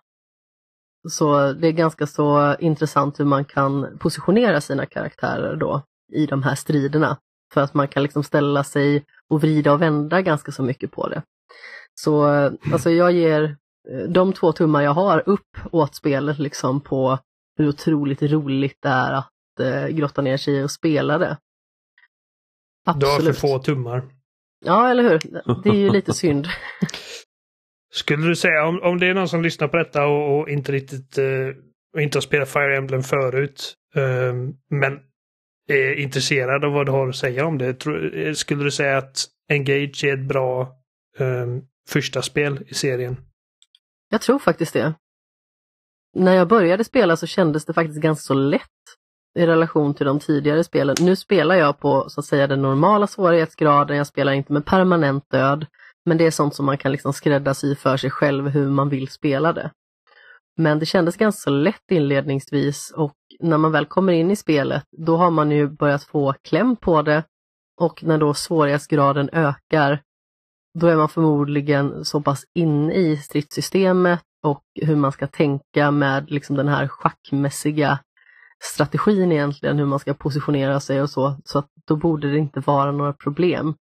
Så det är ganska så intressant hur man kan positionera sina karaktärer då i de här striderna. För att man kan liksom ställa sig och vrida och vända ganska så mycket på det. Så eh, alltså jag ger eh, de två tummar jag har upp åt spelet liksom på hur otroligt roligt det är att eh, grotta ner sig och spela det. Absolut. Du har för få tummar. Ja, eller hur? Det är ju lite <laughs> synd. Skulle du säga, om, om det är någon som lyssnar på detta och, och inte riktigt uh, inte har spelat Fire Emblem förut, uh, men är intresserad av vad du har att säga om det. Tror, skulle du säga att Engage är ett bra um, första spel i serien? Jag tror faktiskt det när jag började spela så kändes det faktiskt ganska så lätt i relation till de tidigare spelen. Nu spelar jag på så att säga den normala svårighetsgraden, jag spelar inte med permanent död. Men det är sånt som man kan liksom skräddarsy för sig själv hur man vill spela det. Men det kändes ganska så lätt inledningsvis och när man väl kommer in i spelet då har man ju börjat få kläm på det och när då svårighetsgraden ökar då är man förmodligen så pass inne i stridssystemet och hur man ska tänka med liksom den här schackmässiga strategin egentligen, hur man ska positionera sig och så, så att då borde det inte vara några problem.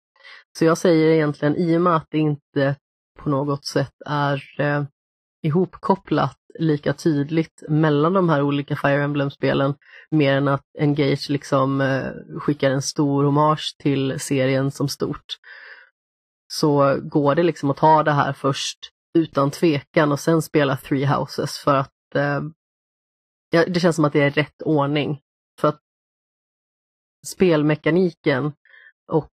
Så jag säger egentligen, i och med att det inte på något sätt är eh, ihopkopplat lika tydligt mellan de här olika Fire Emblem-spelen, mer än att Engage liksom eh, skickar en stor hommage till serien som stort, så går det liksom att ta det här först utan tvekan och sen spela Three Houses för att eh, ja, det känns som att det är rätt ordning. För att spelmekaniken och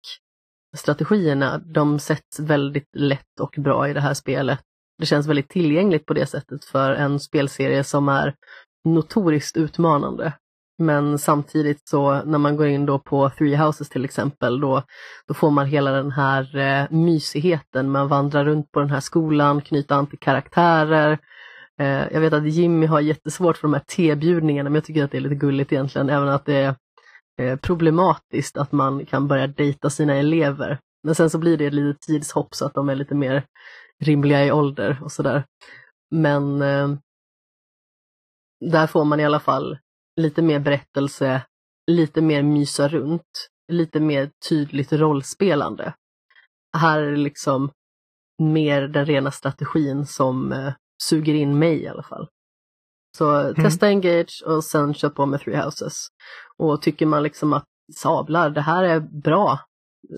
strategierna, de sätts väldigt lätt och bra i det här spelet. Det känns väldigt tillgängligt på det sättet för en spelserie som är notoriskt utmanande. Men samtidigt så när man går in då på Three Houses till exempel, då, då får man hela den här eh, mysigheten. Man vandrar runt på den här skolan, knyter an till karaktärer. Eh, jag vet att Jimmy har jättesvårt för de här tebjudningarna, men jag tycker att det är lite gulligt egentligen, även att det är eh, problematiskt att man kan börja dejta sina elever. Men sen så blir det ett litet tidshopp så att de är lite mer rimliga i ålder och sådär. Men eh, där får man i alla fall lite mer berättelse, lite mer mysa runt, lite mer tydligt rollspelande. Här är det liksom mer den rena strategin som eh, suger in mig i alla fall. Så mm. testa Engage och sen kör på med Three Houses. Och tycker man liksom att sablar, det här är bra,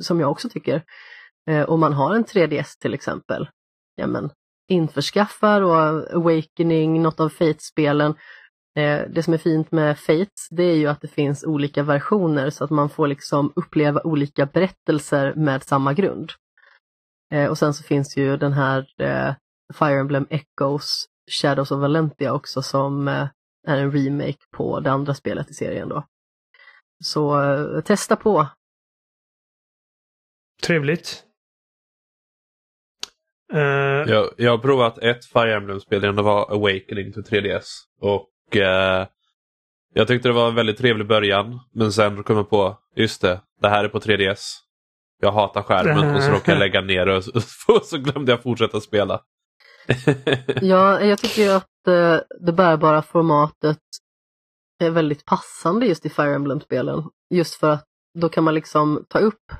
som jag också tycker, eh, och man har en 3DS till exempel, ja men införskaffar och Awakening, något av Fate-spelen. Eh, det som är fint med Fate, det är ju att det finns olika versioner så att man får liksom uppleva olika berättelser med samma grund. Eh, och sen så finns ju den här eh, Fire Emblem Echoes Shadows of Valentia också som är en remake på det andra spelet i serien då. Så testa på! Trevligt. Uh, jag, jag har provat ett Fire Emblem-spel, det var Awakening till 3DS. Och eh, jag tyckte det var en väldigt trevlig början. Men sen kom jag på, just det, det här är på 3DS. Jag hatar skärmen och så råkade jag lägga ner och så, <laughs> så glömde jag fortsätta spela. <laughs> ja, jag tycker att eh, det bärbara formatet är väldigt passande just i Fire Emblem-spelen. Just för att då kan man liksom ta upp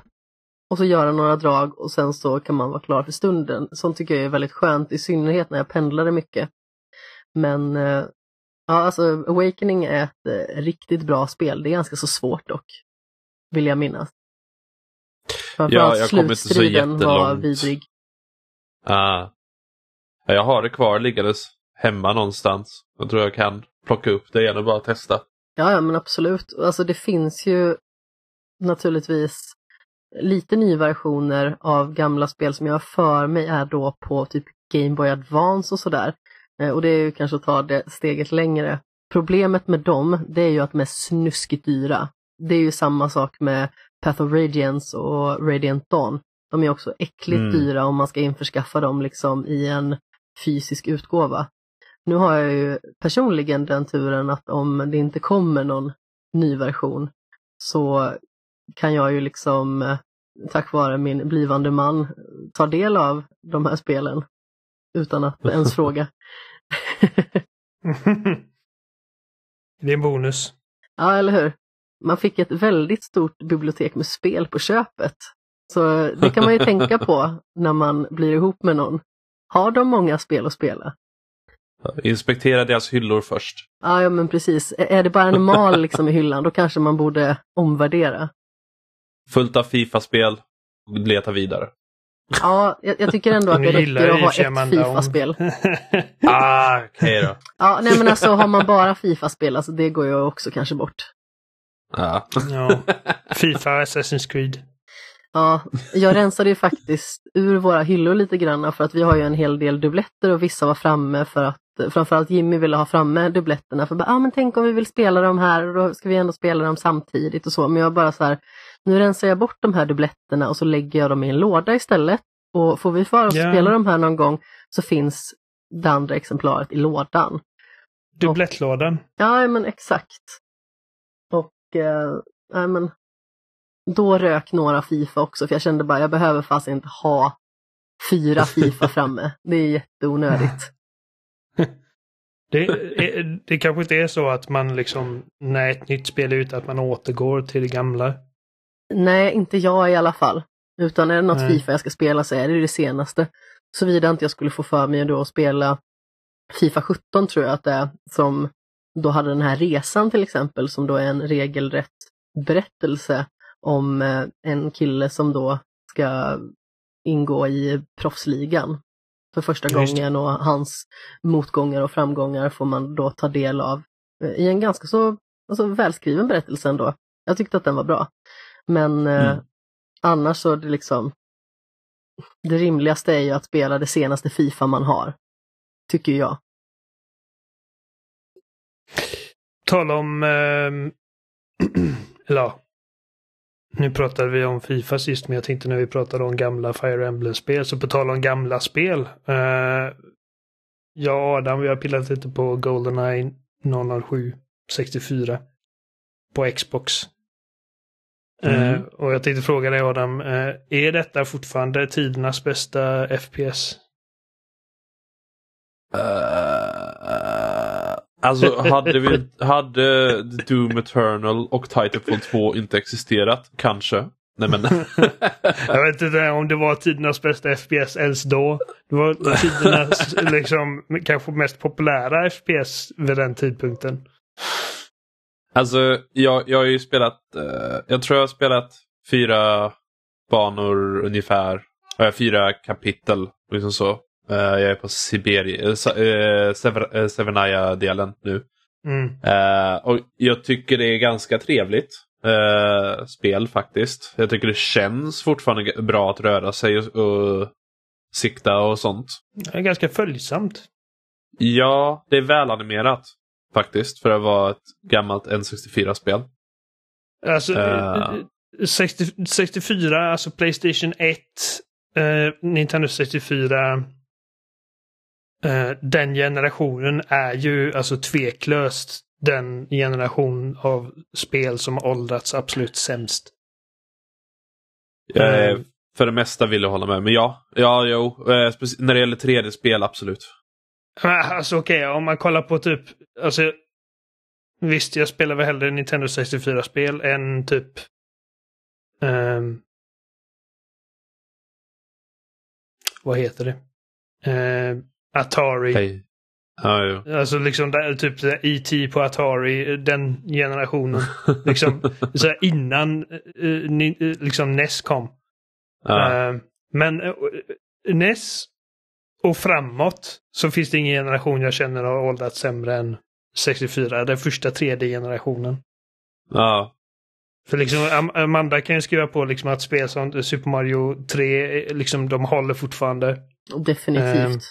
och så göra några drag och sen så kan man vara klar för stunden. Sånt tycker jag är väldigt skönt, i synnerhet när jag pendlade mycket. Men eh, ja, alltså Awakening är ett eh, riktigt bra spel. Det är ganska så svårt dock, vill jag minnas. Framförallt ja, jag slutstriden var vidrig. Ah. Jag har det kvar liggandes hemma någonstans. Jag tror jag kan plocka upp det igen och bara testa. Ja, ja men absolut. Alltså det finns ju naturligtvis lite nyversioner av gamla spel som jag för mig är då på typ Game Boy Advance och sådär. Eh, och det är ju kanske att ta det steget längre. Problemet med dem, det är ju att de är snuskigt dyra. Det är ju samma sak med Path of Radiance och Radiant Dawn. De är också äckligt mm. dyra om man ska införskaffa dem liksom i en fysisk utgåva. Nu har jag ju personligen den turen att om det inte kommer någon ny version så kan jag ju liksom eh, tack vare min blivande man ta del av de här spelen utan att ens fråga. <laughs> det är en bonus. Ja, eller hur? Man fick ett väldigt stort bibliotek med spel på köpet. Så det kan man ju tänka på <laughs> när man blir ihop med någon. Har de många spel att spela? Inspektera deras hyllor först. Ja, ja men precis. Är det bara en mal liksom i hyllan, då kanske man borde omvärdera. Fullt av Fifa-spel. Leta vidare. Ja, jag, jag, tycker ändå att det räcker att ha ett Fifa-spel. <laughs> <laughs> ah, okej okay då. Ja, nej men alltså har man bara Fifa-spel, alltså det går ju också kanske bort. Ja. ja. Fifa, Assassin's Creed. Ja, jag rensade ju faktiskt ur våra hyllor lite grann för att vi har ju en hel del dubbletter och vissa var framme för att framförallt Jimmy ville ha framme dubbletterna för bara, ah, men tänk om vi vill spela dem här och då ska vi ändå spela dem samtidigt och så. Men jag bara så här, nu rensar jag bort de här dubbletterna och så lägger jag dem i en låda istället. Och får vi för oss yeah. spela de här någon gång så finns det andra exemplaret i lådan. Dubblettlådan? Ja, men exakt. Och äh, men, då rök några Fifa också för jag kände bara jag behöver fast inte ha fyra Fifa <laughs> framme. Det är jätteonödigt. <laughs> Det, är, det kanske inte är så att man liksom när ett nytt spel är ute att man återgår till det gamla. Nej, inte jag i alla fall. Utan är det något Nej. Fifa jag ska spela så är det det senaste. Såvida inte jag skulle få för mig då att spela Fifa 17 tror jag att det är, som då hade den här resan till exempel som då är en regelrätt berättelse om eh, en kille som då ska ingå i proffsligan för första gången och hans motgångar och framgångar får man då ta del av eh, i en ganska så alltså, välskriven berättelse ändå. Jag tyckte att den var bra. Men eh, mm. eh, annars så är det liksom det rimligaste är ju att spela det senaste Fifa man har. Tycker jag. tal om... Eh, <clears throat> eller ja, nu pratade vi om Fifa sist, men jag tänkte när vi pratade om gamla Fire Emblem-spel, så på tal om gamla spel. Eh, jag och Adam, vi har pillat lite på Goldeneye 007 64 på Xbox. Mm. Eh, och jag tänkte fråga dig Adam, eh, är detta fortfarande tidernas bästa FPS? Uh, alltså hade, vi, hade Doom Eternal och Titanfall 2 inte existerat, kanske. Nej men. <laughs> jag vet inte om det var tidernas bästa FPS ens då. Det var tidernas <laughs> liksom, kanske mest populära FPS vid den tidpunkten. Alltså jag, jag har ju spelat, uh, jag tror jag har spelat fyra banor ungefär. Uh, fyra kapitel. Liksom så. Uh, jag är på Siberia, uh, Sever, uh, Severnaya-delen nu. Mm. och jag tycker det är ganska trevligt spel faktiskt. Jag tycker det känns fortfarande bra att röra sig och, och sikta och sånt. Det är ganska följsamt. Ja, det är välanimerat faktiskt för att vara ett gammalt N64-spel. Alltså, uh. 60, 64, alltså Playstation 1, eh, Nintendo 64. Eh, den generationen är ju alltså tveklöst den generation av spel som åldrats absolut sämst. Eh, för det mesta vill jag hålla med, men ja, ja jo, eh, när det gäller 3D-spel absolut. Alltså okej, okay, om man kollar på typ, alltså Visst, jag spelar väl hellre Nintendo 64-spel än typ um, vad heter det? Uh, Atari. Hey. Ah, ja. Alltså liksom där, typ E.T. på Atari, den generationen. <laughs> liksom så innan uh, ni, uh, liksom NES kom. Ah. Uh, men NES och framåt så finns det ingen generation jag känner har åldrats sämre än 64, den första 3D-generationen. Ja. För liksom Amanda kan ju skriva på liksom att spel som Super Mario 3, liksom de håller fortfarande. Definitivt.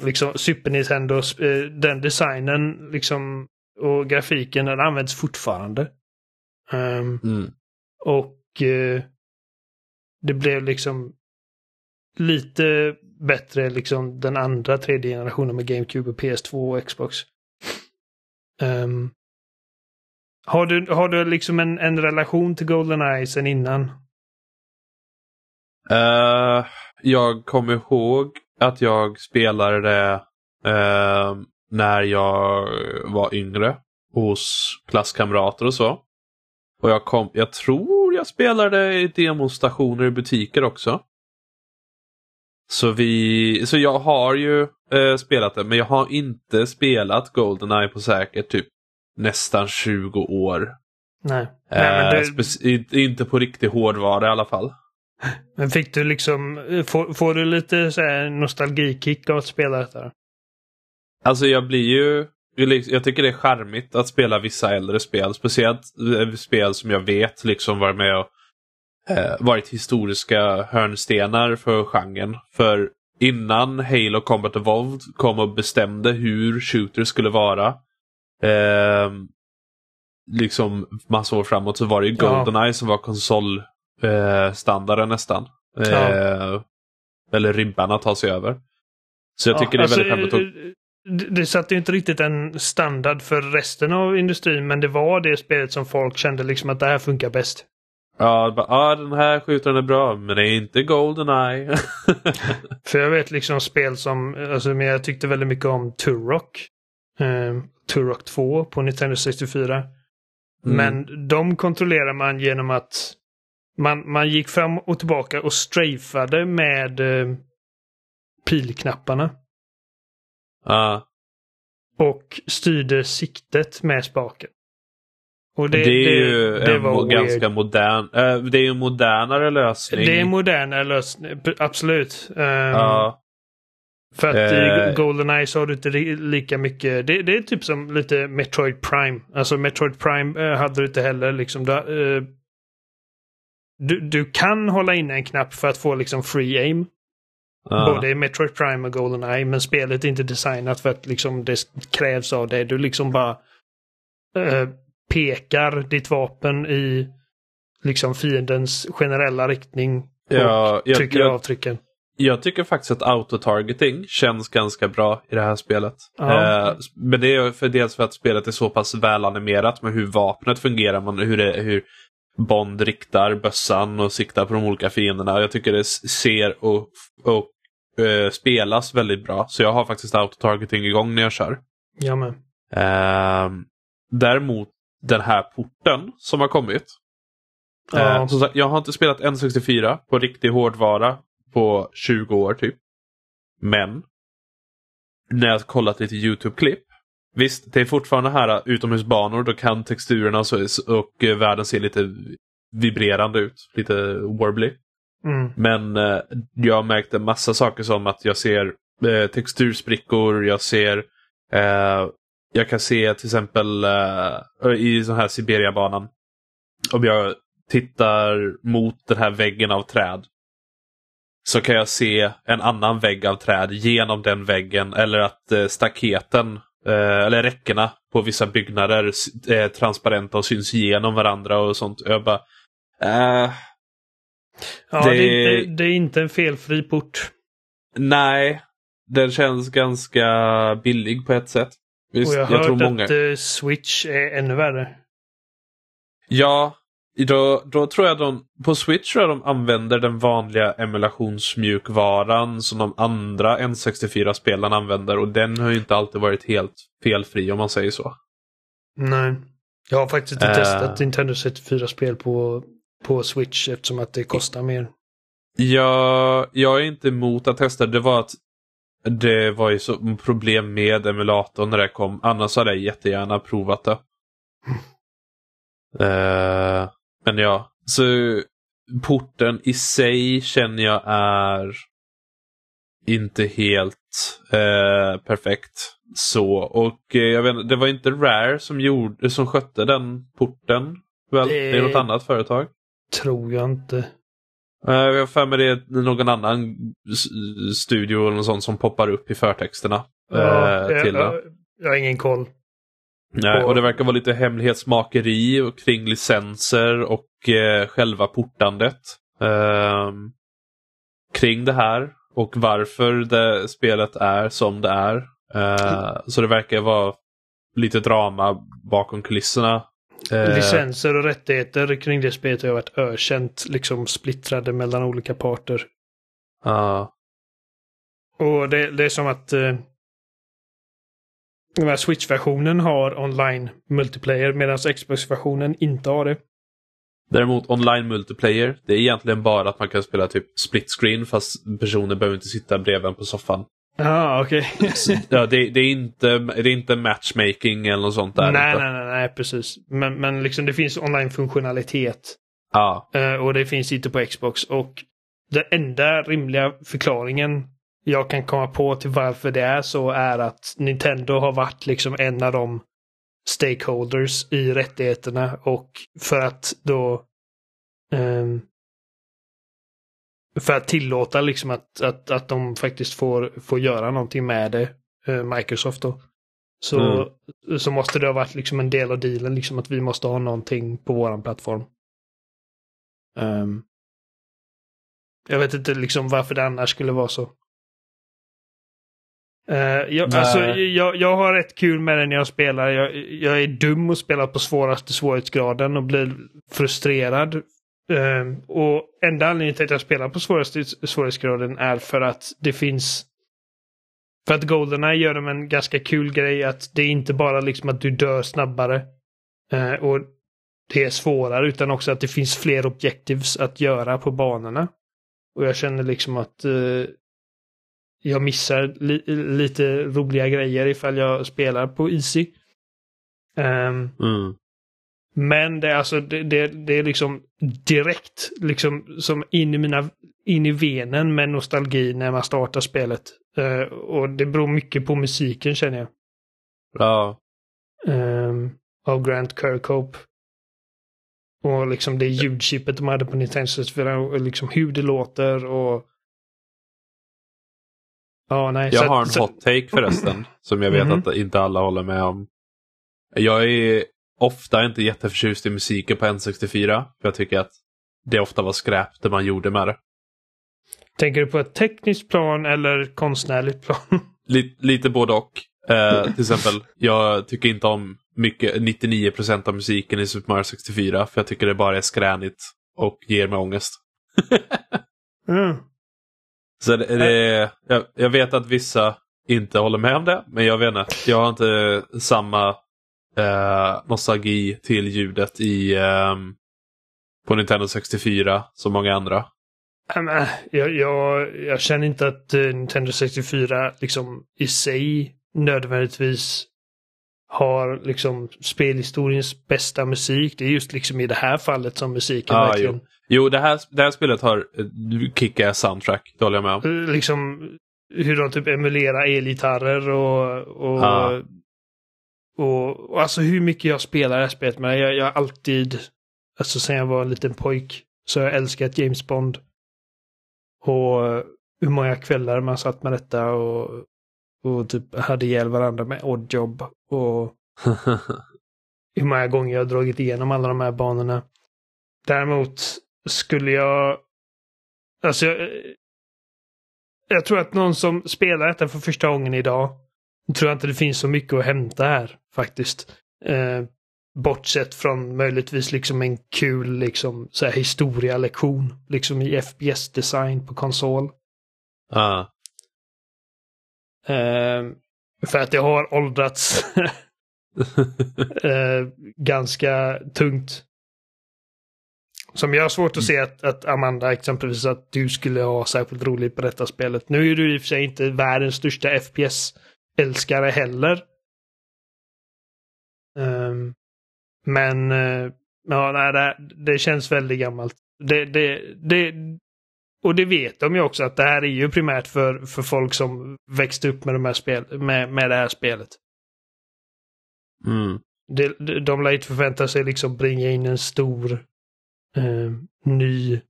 Eh, liksom Super Nintendo, eh, den designen liksom och grafiken den används fortfarande. Um, mm. Och eh, det blev liksom lite bättre liksom den andra tredje generationen med GameCube och PS2 och Xbox. Um, har, du, har du liksom en, en relation till Goldeneye sen innan? Uh, jag kommer ihåg att jag spelade det uh, när jag var yngre hos klasskamrater och så. Och jag, kom, jag tror jag spelade i demonstrationer i butiker också. Så, vi, så jag har ju eh, spelat det, men jag har inte spelat Goldeneye på säkert typ nästan 20 år. Nej. Nej eh, det... Inte på riktig hårdvara i alla fall. Men fick du liksom, får, får du lite så här nostalgikick av att spela detta? Alltså jag blir ju, jag tycker det är charmigt att spela vissa äldre spel. Speciellt eh, spel som jag vet liksom var med och eh, varit historiska hörnstenar för genren. För innan Halo Combat Evolved kom och bestämde hur shooter skulle vara. Eh, liksom massa år framåt så var det ju Goldeneye ja. som var konsolstandarden eh, nästan. Ja. Eh, eller ribban att ta sig över. Så jag tycker ja, det är väldigt alltså, skämmigt. Det, det satte ju inte riktigt en standard för resten av industrin men det var det spelet som folk kände liksom att det här funkar bäst. Ja, bara, ah, den här skjutaren är bra, men det är inte Goldeneye. <laughs> För jag vet liksom spel som, alltså men jag tyckte väldigt mycket om Turok. Eh, Turok 2 på Nintendo 64. Mm. Men de kontrollerar man genom att man, man gick fram och tillbaka och strafade med eh, pilknapparna. Ja. Uh. Och styrde siktet med spaken. Och det, det är ju det en ganska modern, äh, det är en modernare lösning. Det är en modernare lösning, absolut. Um, ja. För att uh, i Goldeneye så har du inte lika mycket, det, det, är typ som lite Metroid Prime. Alltså Metroid Prime uh, hade du inte heller liksom. Uh, du, du kan hålla inne en knapp för att få liksom free aim. Både i Metroid Prime och Goldeneye men spelet är inte designat för att liksom det krävs av dig. Du liksom bara eh, pekar ditt vapen i liksom fiendens generella riktning. Ja, och jag- trycker jag- avtrycken. Jag tycker faktiskt att autotargeting känns ganska bra i det här spelet. Ja. Eh, men det är för dels för att spelet är så pass välanimerat med hur vapnet fungerar, man, hur, det, hur Bond riktar bössan och siktar på de olika fienderna. Jag tycker det ser och, och eh, spelas väldigt bra. Så jag har faktiskt autotargeting igång när jag kör. Ja, men. Ehm, däremot den här porten som har kommit. Ja. Eh, jag har inte spelat N64 på riktig hårdvara på 20 år typ. Men när jag har kollat lite YouTube-klipp. Visst, det är fortfarande här utomhusbanor. Då kan texturerna och, så, och eh, världen se lite vibrerande ut. Lite warbly. Mm. Men eh, jag har märkt en massa saker som att jag ser eh, textursprickor, jag ser eh, jag kan se till exempel eh, i sån här Siberiabanan. Om jag tittar mot den här väggen av träd. Så kan jag se en annan vägg av träd genom den väggen eller att eh, staketen eh, eller räckena på vissa byggnader är transparenta och syns igenom varandra och sånt. Jag bara, Ja, det... Det- är inte, det är inte en felfri port. Nej, den känns ganska billig på ett sätt. Visst, och jag har jag hört många... att eh, Switch är ännu värre. Ja, då, då tror jag de... På Switch tror jag de använder den vanliga emulationsmjukvaran som de andra N64-spelarna använder och den har ju inte alltid varit helt felfri om man säger så. Nej. Jag har faktiskt inte Eh. testat Nintendo 64-spel på, på Switch eftersom att det kostar mer. Jag, jag är inte emot att testa. Det var att det var ju så problem med emulatorn när det kom. Annars hade jag jättegärna provat det. Eh, men ja, så porten i sig känner jag är inte helt eh, perfekt. Så, och eh, jag vet det var inte Rare som, gjorde, som skötte den porten. Väl? Det är något annat företag. Tror jag inte. Eh, Jag har för mig det är någon annan studio eller något sånt som poppar upp i förtexterna. Ja, eh, till jag, det. jag, har ingen koll. Nej, och- det verkar vara lite hemlighetsmakeri och kring licenser och eh, själva portandet. ehm, kring det här och varför det spelet är som det är. Eh, Så det verkar vara lite drama bakom kulisserna. Eh, Licenser och rättigheter kring det spelet har varit ökänt, liksom splittrade mellan olika parter. ja. Och det, det är som att eh, den här Switch-versionen har online multiplayer medan Xbox-versionen inte har det. Däremot online multiplayer, det är egentligen bara att man kan spela typ split screen fast personer behöver inte sitta bredvid en på soffan. Ja, okej. <laughs> Ja, det, det, är inte, det är inte matchmaking eller något sånt där. nej, inte. nej, nej, nej, precis. Men, men liksom det finns online-funktionalitet. Ja, Eh, och det finns inte på Xbox. Och den enda rimliga förklaringen jag kan komma på till varför det är så är att Nintendo har varit liksom en av de stakeholders i rättigheterna och för att då ehm, för att tillåta liksom att, att, att de faktiskt får, får göra någonting med det, eh, Microsoft då. Så, så måste det ha varit liksom en del av dealen, liksom att vi måste ha någonting på våran plattform. Ehm, jag vet inte liksom varför det annars skulle vara så. Eh, jag, alltså, jag, jag har rätt kul med det när jag spelar. Jag, jag är dum och spelar på svåraste svårighetsgraden och blir frustrerad. Ehm, och enda anledningen till att jag spelar på svåraste svårighetsgraden är för att det finns för att Goldeneye gör de en ganska kul grej att det är inte bara liksom att du dör snabbare Uh, och det är svårare utan också att det finns fler objectives att göra på banorna. Och jag känner liksom att uh, jag missar li lite roliga grejer ifall jag spelar på Easy. Um, mm men det är alltså det, det, det är liksom direkt liksom som in i mina in i venen med nostalgi när man startar spelet. Eh, och det beror mycket på musiken känner jag. ja. Ehm, av Grant Kirkhope. Och liksom det ljudchippet de hade på Nintendo 64 och liksom hur det låter och... Ja, nej. Jag så- har en så- hot take förresten som jag vet Mhm. att inte alla håller med om. Jag är ofta inte jätteförtjust i musiken på N64. För jag tycker att det ofta var skräp det man gjorde med det. Tänker du på ett tekniskt plan eller konstnärligt plan? <laughs> Lite, lite både och. Eh, till exempel, jag tycker inte om mycket, 99% av musiken i Super Mario 64 för jag tycker det bara är skränigt och ger mig ångest. <laughs> Mm. Så det, det, jag, jag vet att vissa inte håller med om det, men jag vet inte. Jag har inte samma eh, nostalgi till ljudet i eh, på Nintendo 64 som många andra. Jag, jag, jag känner inte att eh, Nintendo 64 liksom i sig nödvändigtvis har liksom spelhistoriens bästa musik. Det är just liksom i det här fallet som musiken Ah, verkligen Jo, det här, det här spelet har eh, kick soundtrack, det håller jag med om. eh, liksom hur de typ emulerar elgitarrer och, och, Ja. Och, och alltså hur mycket jag spelar det här spelet. Men jag, jag har alltid, alltså sen jag var en liten pojk, så har jag älskat James Bond. Och hur många kvällar man satt med detta och, och typ hade ihjäl varandra med Oddjob. Och <laughs> hur många gånger jag har dragit igenom alla de här banorna. Däremot skulle jag... Alltså, jag, jag tror att någon som spelar detta för första gången idag, tror jag inte det finns så mycket att hämta här faktiskt. Eh, bortsett från möjligtvis liksom en kul liksom så här historialektion liksom i FPS-design på konsol. ah. Eh, för att det har åldrats <laughs> eh, ganska tungt. Som jag har svårt att se att, att Amanda exempelvis att du skulle ha särskilt roligt på detta spelet. Nu är du i och för sig inte världens största FPS-älskare heller. Ehm, men eh, ja, nej, det, det känns väldigt gammalt. Det, det, det, och det vet de ju också att det här är ju primärt för, för folk som växte upp med, de här spel, med, med det här spelet. mm. De, de, de lär inte förvänta sig liksom bringa in en stor eh, ny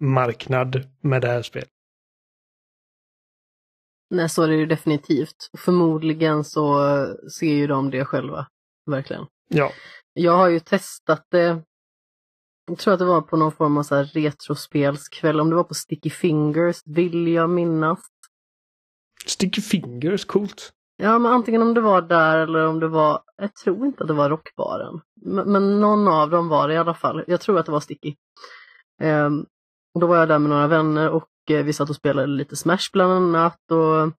marknad med det här spelet. Nej, så är det ju definitivt. Förmodligen så ser ju de det själva, verkligen. Ja. Jag har ju testat det, jag tror att det var på någon form av så här retrospelskväll, om det var på Sticky Fingers, vill jag minnas. Sticky Fingers, coolt. Ja, men antingen om det var där eller om det var, jag tror inte att det var Rockbaren. Men, men någon av dem var det i alla fall. Jag tror att det var Sticky. Och då var jag där med några vänner och Eh, vi satt och spelade lite Smash bland annat och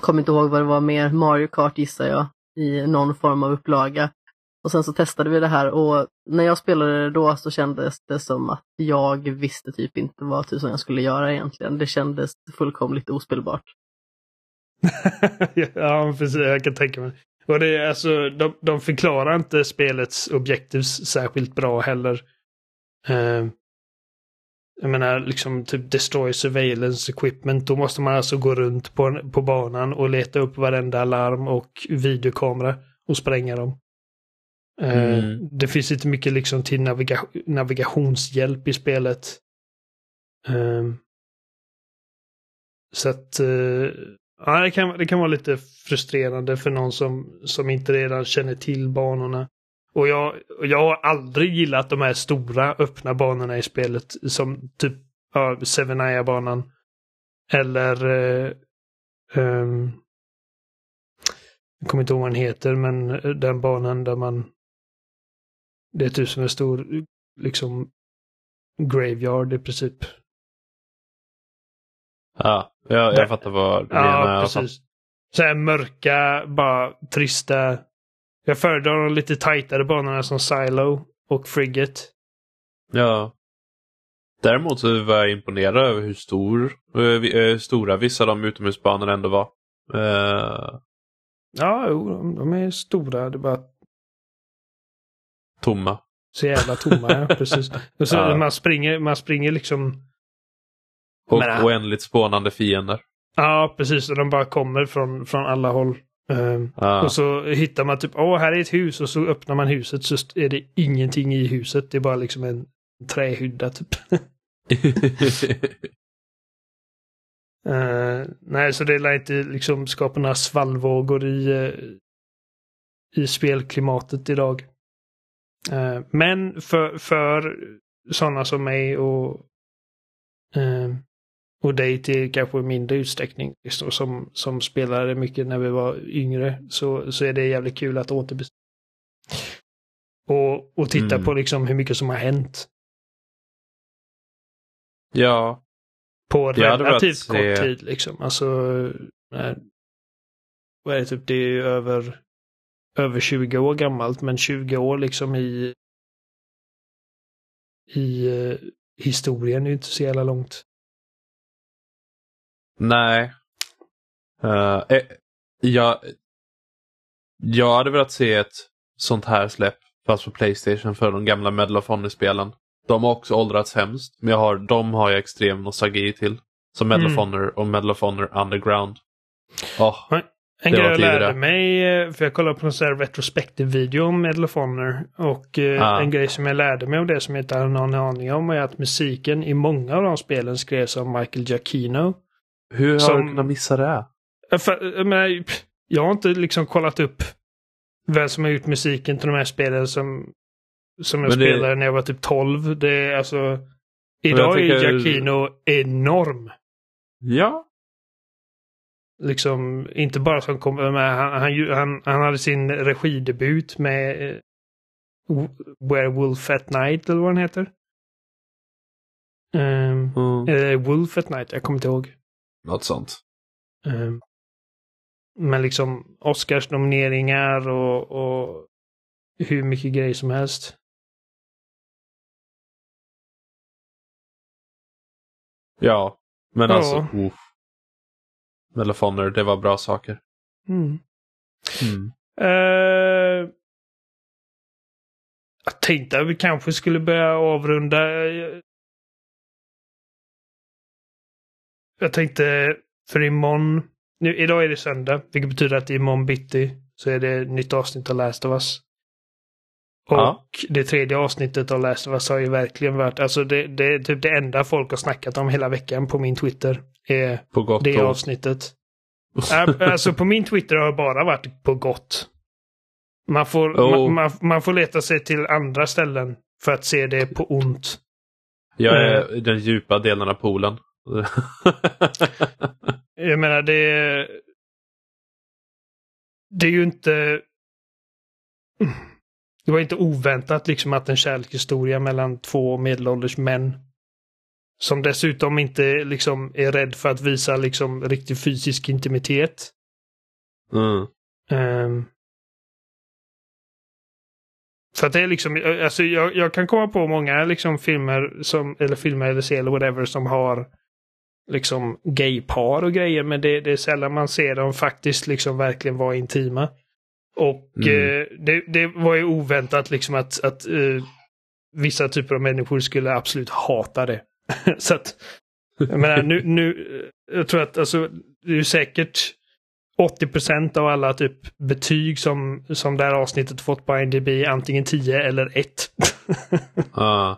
kommer inte ihåg vad det var mer, Mario Kart gissar jag, i någon form av upplaga. Och sen så testade vi det här och när jag spelade det då så kändes det som att jag visste typ inte vad tusan jag skulle göra egentligen. Det kändes fullkomligt ospelbart. <laughs> ja, precis. Jag kan tänka mig. Och det är alltså, de, de förklarar inte spelets objektiv särskilt bra heller. Uh, jag menar, liksom typ destroy surveillance equipment. Då måste man alltså gå runt på, på banan och leta upp varenda larm och videokamera och spränga dem. Eh, Mm. Det finns inte mycket liksom till naviga navigationshjälp i spelet. Eh, så att eh, ja, det, kan, det kan vara lite frustrerande för någon som, som inte redan känner till banorna. Och jag, jag har aldrig gillat de här stora öppna banorna i spelet som typ ja, Sevenaya-banan. Eller eh, ehm, jag kommer inte ihåg vad den heter, men den banan där man det är typ som en stor liksom graveyard i princip. Ja, jag, jag fattar vad du menar. Ja, precis. Så här mörka, bara trista. Jag föredrar de lite tajtare banorna som Silo och Frigate. Ja. Däremot så var jag imponerad över hur stor, eh, vi- eh, stora vissa av de utomhusbanorna ändå var. Eh, Ja, jo, de, de är stora. Det är bara tomma. så jävla tomma. ja, <laughs> precis. Och så Ja. man, springer, man springer liksom... Och Men- oändligt spånande fiender. Ja, precis. Och de bara kommer från, från alla håll. Ja. Och så hittar man typ, åh, här är ett hus. Och så öppnar man huset så är det ingenting i huset. Det är bara liksom en trähydda typ. <laughs> Eh, nej, så det lär inte liksom skapa några svallvågor i, eh, i spelklimatet idag. Eh, men för, för sådana som mig och, och dig till kanske mindre utsträckning, liksom, som, som spelade mycket när vi var yngre, så, så är det jävligt kul att återbesöka. Och, och titta Mm. på liksom hur mycket som har hänt Ja, på Det relativt kort se- tid. Liksom. Alltså, eh, vad är det, typ, det är ju över, över 20 år gammalt, men 20 år liksom i, i eh, historien är ju inte så jävla långt. Nej. Uh, eh, jag, jag hade velat se ett sånt här släpp, fast på Playstation, för de gamla Medal of Honor-spelen. De har också åldrats hemskt, men jag har, de har jag extrem nostalgi till. Som Medal of Mm. Honor och Medal of Honor Underground. Åh, En Det grej jag lärde mig, eh, för jag kollade på en sån här retrospective video om Medal of Honor. Och eh, Ah. en grej som jag lärde mig om det som jag inte hade någon aning om är att musiken i många av de spelen skrevs av Michael Giacchino. Hur har Som- du kunnat missa det? För, pff, jag har inte liksom kollat upp vem som har gjort musiken till de här spelen som, som jag Men det- spelade när jag var typ 12. Det är alltså... Idag är tänker- Giacchino enorm. Ja. Liksom, inte bara som kom, men han, han, han, han hade sin regidebut med eh, Werewolf at Night eller vad den heter. Um, Mm. eh, Wolf at Night, jag kommer inte ihåg. Något sånt. Um, men liksom Oscars-nomineringar och, och hur mycket grejer som helst. Ja, men Ja. alltså, of Honor, det var bra saker. Mm. Mm. Eh, jag tänkte att vi kanske skulle börja avrunda. Jag tänkte för imorgon. Nu, idag är det söndag, vilket betyder att imorgon bitti så är det nytt avsnitt av Last of Us. Och Ja. det tredje avsnittet av Last of Us har ju verkligen varit, alltså det, det är typ det enda folk har snackat om hela veckan på min Twitter. Är På gott det och avsnittet. Äh, alltså på min Twitter har det bara varit på gott. Man får, Oh. man, man, man får leta sig till andra ställen för att se det på ont. Jag är i den djupa delen av poolen. <laughs> Jag menar det är... Det är ju inte... Det var inte oväntat liksom att en kärlekshistoria mellan två medelålders män som dessutom inte liksom är rädd för att visa liksom riktig fysisk intimitet. mm. Ehm. för att det är liksom, alltså jag, jag kan komma på många liksom filmer som, eller filmer eller serier eller whatever som har liksom gaypar och grejer men det, det är sällan man ser dem faktiskt liksom verkligen vara intima. Och Mm. eh, det, det var ju oväntat liksom att, att eh, vissa typer av människor skulle absolut hata det. <laughs> Så att, jag menar nu, nu, eh, jag tror att alltså, det är säkert 80% av alla typ betyg som, som det här avsnittet fått på IMDb antingen 10 eller 1. <laughs> Ah.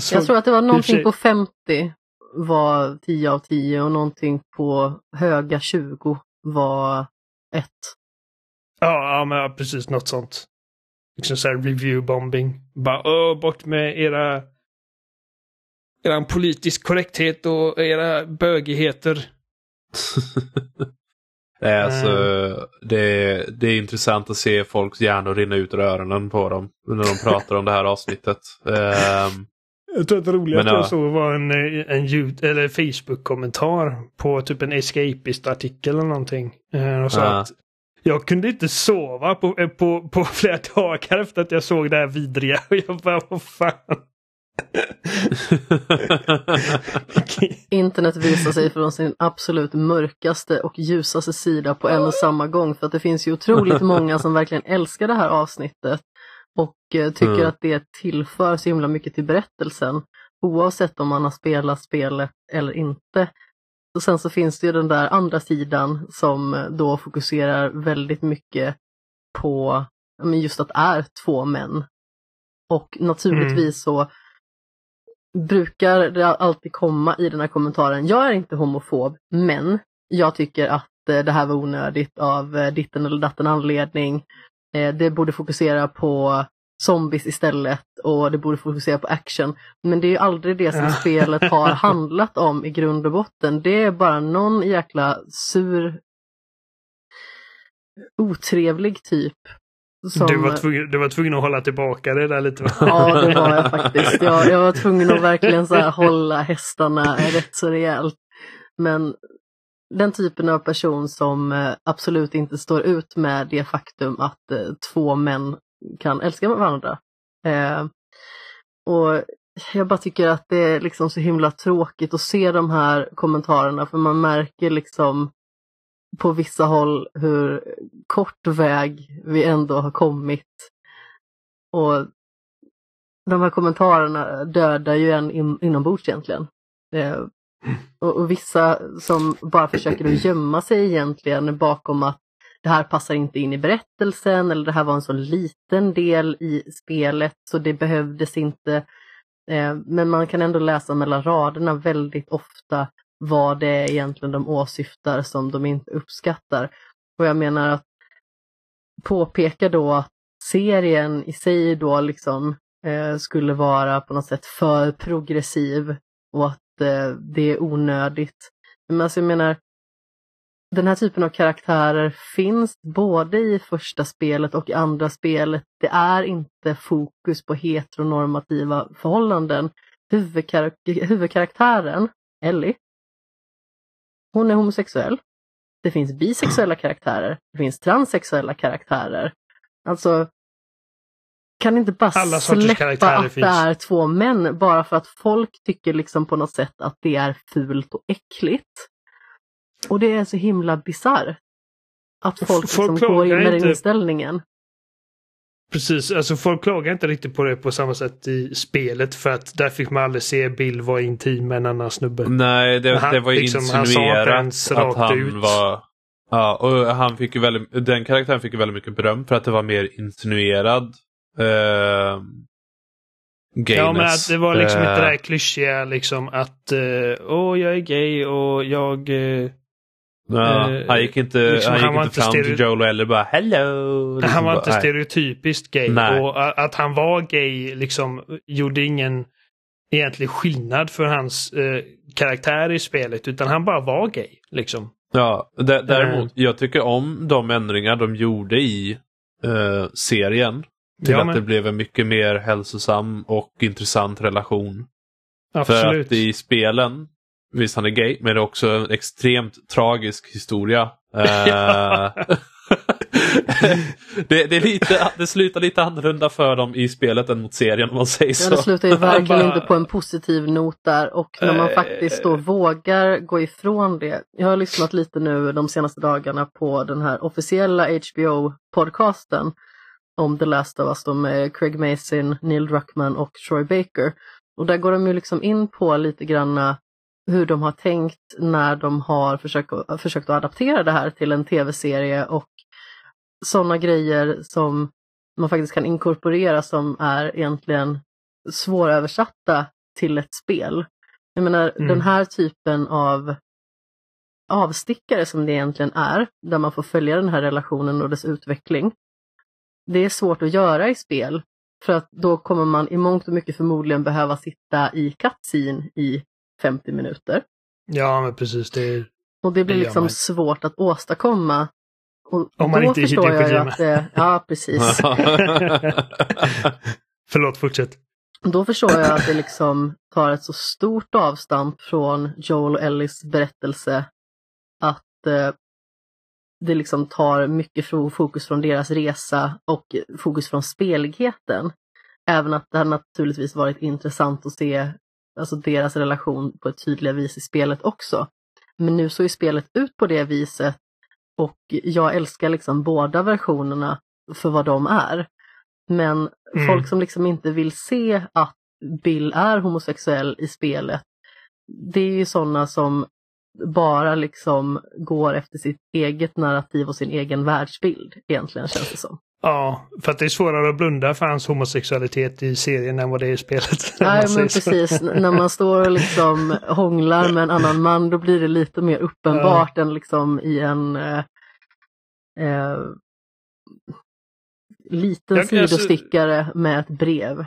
Så- Jag tror att det var någonting på 50 var 10 av 10 och någonting på höga 20 var 1. Ja, ja, men precis något sånt. Liksom så här review bombing. Bara Åh, bort med era eran politisk korrekthet och era bögigheter. <laughs> det, är alltså, det, är, det är intressant att se folks hjärnor rinna ut ur öronen på dem när de pratar om det här avsnittet. <laughs> Ehm, Jag tror att det roligaste jag såg var en, eh, en eller Facebook-kommentar på typ en escapist-artikel eller någonting. Eh, Och sa Ja. att jag kunde inte sova på, eh, på, på <laughs> flera dagar efter att jag såg det här vidriga. <laughs> Och jag bara, vad fan. <laughs> Internet visar sig från sin absolut mörkaste och ljusaste sida på en och samma gång för att det finns ju otroligt många som verkligen älskar det här avsnittet och eh, tycker Mm. att det tillför så himla mycket till berättelsen oavsett om man har spelat spelet eller inte. Och sen så finns det ju den där andra sidan som eh, då fokuserar väldigt mycket på just att det är två män. Och naturligtvis så brukar det alltid komma i den här kommentaren, jag är inte homofob, men jag tycker att eh, det här var onödigt av ditten eller datten anledning. Eh, Det borde fokusera på zombies istället och det borde fokusera på action. Men det är ju aldrig det som spelet har <laughs> handlat om i grund och botten. Det är bara någon jäkla sur otrevlig typ. Som, Du, var tvungen, du var tvungen att hålla tillbaka det där lite? Ja, det var jag faktiskt. Jag, jag var tvungen att verkligen så <laughs> hålla hästarna rätt så rejält. Men den typen av person som eh, absolut inte står ut med det faktum att eh, två män kan älska varandra. Eh, och jag bara tycker att det är liksom så himla tråkigt att se de här kommentarerna för man märker liksom på vissa håll hur kort väg vi ändå har kommit. Och de här kommentarerna dödar ju en in, inombords egentligen. Och, och vissa som bara försöker att gömma sig egentligen bakom att det här passar inte in i berättelsen eller det här var en så liten del i spelet så det behövdes inte. Eh, men man kan ändå läsa mellan raderna väldigt ofta vad det är egentligen de åsyftar som de inte uppskattar. Och jag menar att påpeka då att serien i sig då liksom eh, skulle vara på något sätt för progressiv och att Eh, det är onödigt. Men alltså jag menar, den här typen av karaktärer finns både i första spelet och i andra spelet. Det är inte fokus på heteronormativa förhållanden. Huvudkarak- huvudkaraktären, Ellie, hon är homosexuell. Det finns bisexuella karaktärer. Det finns transsexuella karaktärer. Alltså, kan inte bara Alla släppa att det finns. är två män bara för att folk tycker liksom på något sätt att det är fult och äckligt. Och det är så himla bisarrt. Att folk, Folk liksom går in med den inte- inställningen. Precis, alltså folk klagar inte riktigt på det på samma sätt i spelet för att där fick man aldrig se Bill vara intim med en annan snubbe. Nej, det, han- det var ju liksom, han insinuerat ens att rakt han ut. var... Ja, och han fick ju väldigt, den karaktären fick ju väldigt mycket beröm för att det var mer insinuerad eh, gayness. Ja men att det var liksom inte Eh, det där klyschiga liksom att eh, åh jag är gay och jag... eh, ja, han gick inte, liksom, han gick han inte fram till stereo- Joel eller bara hello. Liksom <laughs> han var bara, inte nej. stereotypiskt gay Nej. och att han var gay liksom gjorde ingen egentlig skillnad för hans eh, karaktär i spelet utan han bara var gay liksom. Ja, dä- däremot, jag tycker om de ändringar de gjorde i eh, serien. Till Ja, att men- det blev en mycket mer hälsosam och intressant relation. För Absolut. att i spelen, visst han är gay, men det är också en extremt tragisk historia. <laughs> Eh, <laughs> det, det, är lite, det slutar lite annorlunda för dem i spelet än mot serien om man säger Ja, så. det slutar ju <laughs> verkligen Bara- inte på en positiv not där och när man Eh. faktiskt då vågar gå ifrån det. Jag har lyssnat lite nu de senaste dagarna på den här officiella HBO-podcasten om The Last of Us då med Craig Mason, Neil Druckmann och Troy Baker. Och där går de ju liksom in på lite granna hur de har tänkt när de har försökt, försökt att adaptera det här till en tv-serie och sådana grejer som man faktiskt kan inkorporera som är egentligen svåröversatta till ett spel. Jag menar Mm. den här typen av avstickare som det egentligen är, där man får följa den här relationen och dess utveckling. Det är svårt att göra i spel, för att då kommer man i mångt och mycket förmodligen behöva sitta i cutscene i 50 minuter. Ja men precis. Det är... Och det blir Det liksom man. svårt att åstadkomma. Och Om man då inte är förstår jag Kojima. att det, Ja, precis. <laughs> <laughs> Förlåt, fortsätt. Då förstår jag att det liksom tar ett så stort avstamp från Joel och Ellis berättelse att eh, det liksom tar mycket fo- fokus från deras resa och fokus från speligheten. Även att det hade naturligtvis varit intressant att se alltså deras relation på ett tydligare vis i spelet också. Men nu såg ju spelet ut på det viset och jag älskar liksom båda versionerna för vad de är. Men Mm. folk som liksom inte vill se att Bill är homosexuell i spelet, det är ju sådana som bara liksom går efter sitt eget narrativ och sin egen världsbild egentligen känns det som. Ja, för att det är svårare att blunda för hans homosexualitet i serien än vad det är i spelet. <laughs> Nej men precis, när man står och liksom hånglar med en annan man då blir det lite mer uppenbart än liksom i en eh, eh, liten Jag- alltså- sidostickare med ett brev.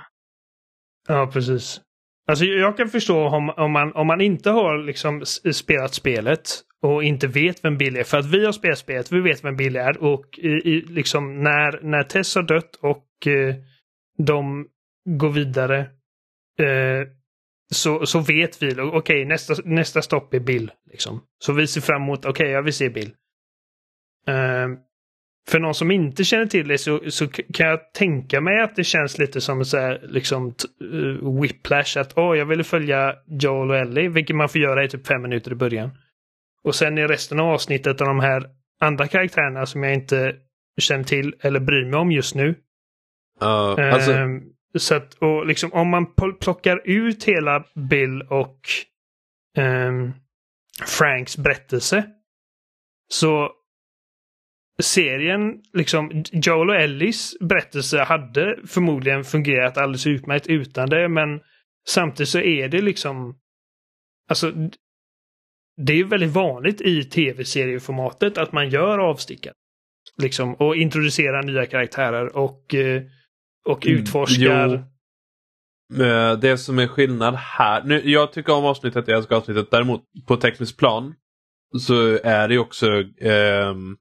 Ja, precis. Alltså jag kan förstå om, om, man, om man inte har liksom spelat spelet och inte vet vem Bill är. För att vi har spelat spelet, vi vet vem Bill är och i, i, liksom när, när Tess har dött och eh, de går vidare eh, så, så vet vi, okej nästa, nästa stopp är Bill. Liksom. Så vi ser fram emot, okej jag vill se Bill. Eh, för någon som inte känner till det så, så kan jag tänka mig att det känns lite som så här, liksom uh, whiplash. Att åh, jag ville följa Joel och Ellie, vilket man får göra i typ fem minuter i början. Och sen i resten av avsnittet av de här andra karaktärerna som jag inte känner till eller bryr mig om just nu. Ja, alltså, Ehm, så att, och liksom om man pl- plockar ut hela Bill och ehm, Franks berättelse. Så serien, liksom Joel och Ellis berättelse hade förmodligen fungerat alldeles utmärkt utan det men samtidigt så är det liksom Alltså det är väldigt vanligt i tv-serieformatet att man gör avstickare. Liksom och introducerar nya karaktärer och eh, och Mm, utforskar. jo. Eh, Det som är skillnad här. Nu, jag tycker om avsnittet, jag älskar avsnittet. Däremot på tekniskt plan så är det också ehm,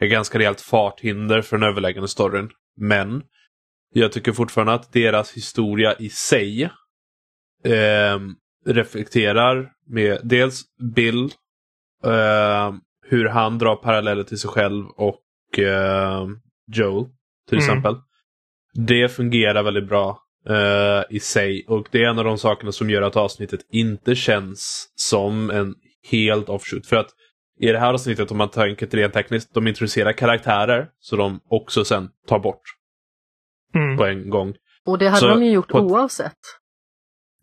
ett ganska rejält farthinder för den överläggande storyn. Men jag tycker fortfarande att deras historia i sig ehm, reflekterar med dels Bill, ehm, hur han drar paralleller till sig själv och ehm, Joel till Mm. exempel. Det fungerar väldigt bra eh, i sig och det är en av de sakerna som gör att avsnittet inte känns som en helt offshoot. För att i det här avsnittet, om man tänker till rent tekniskt, de introducerar karaktärer så de också sen tar bort Mm. på en gång. Och det hade Så de ju gjort på- oavsett.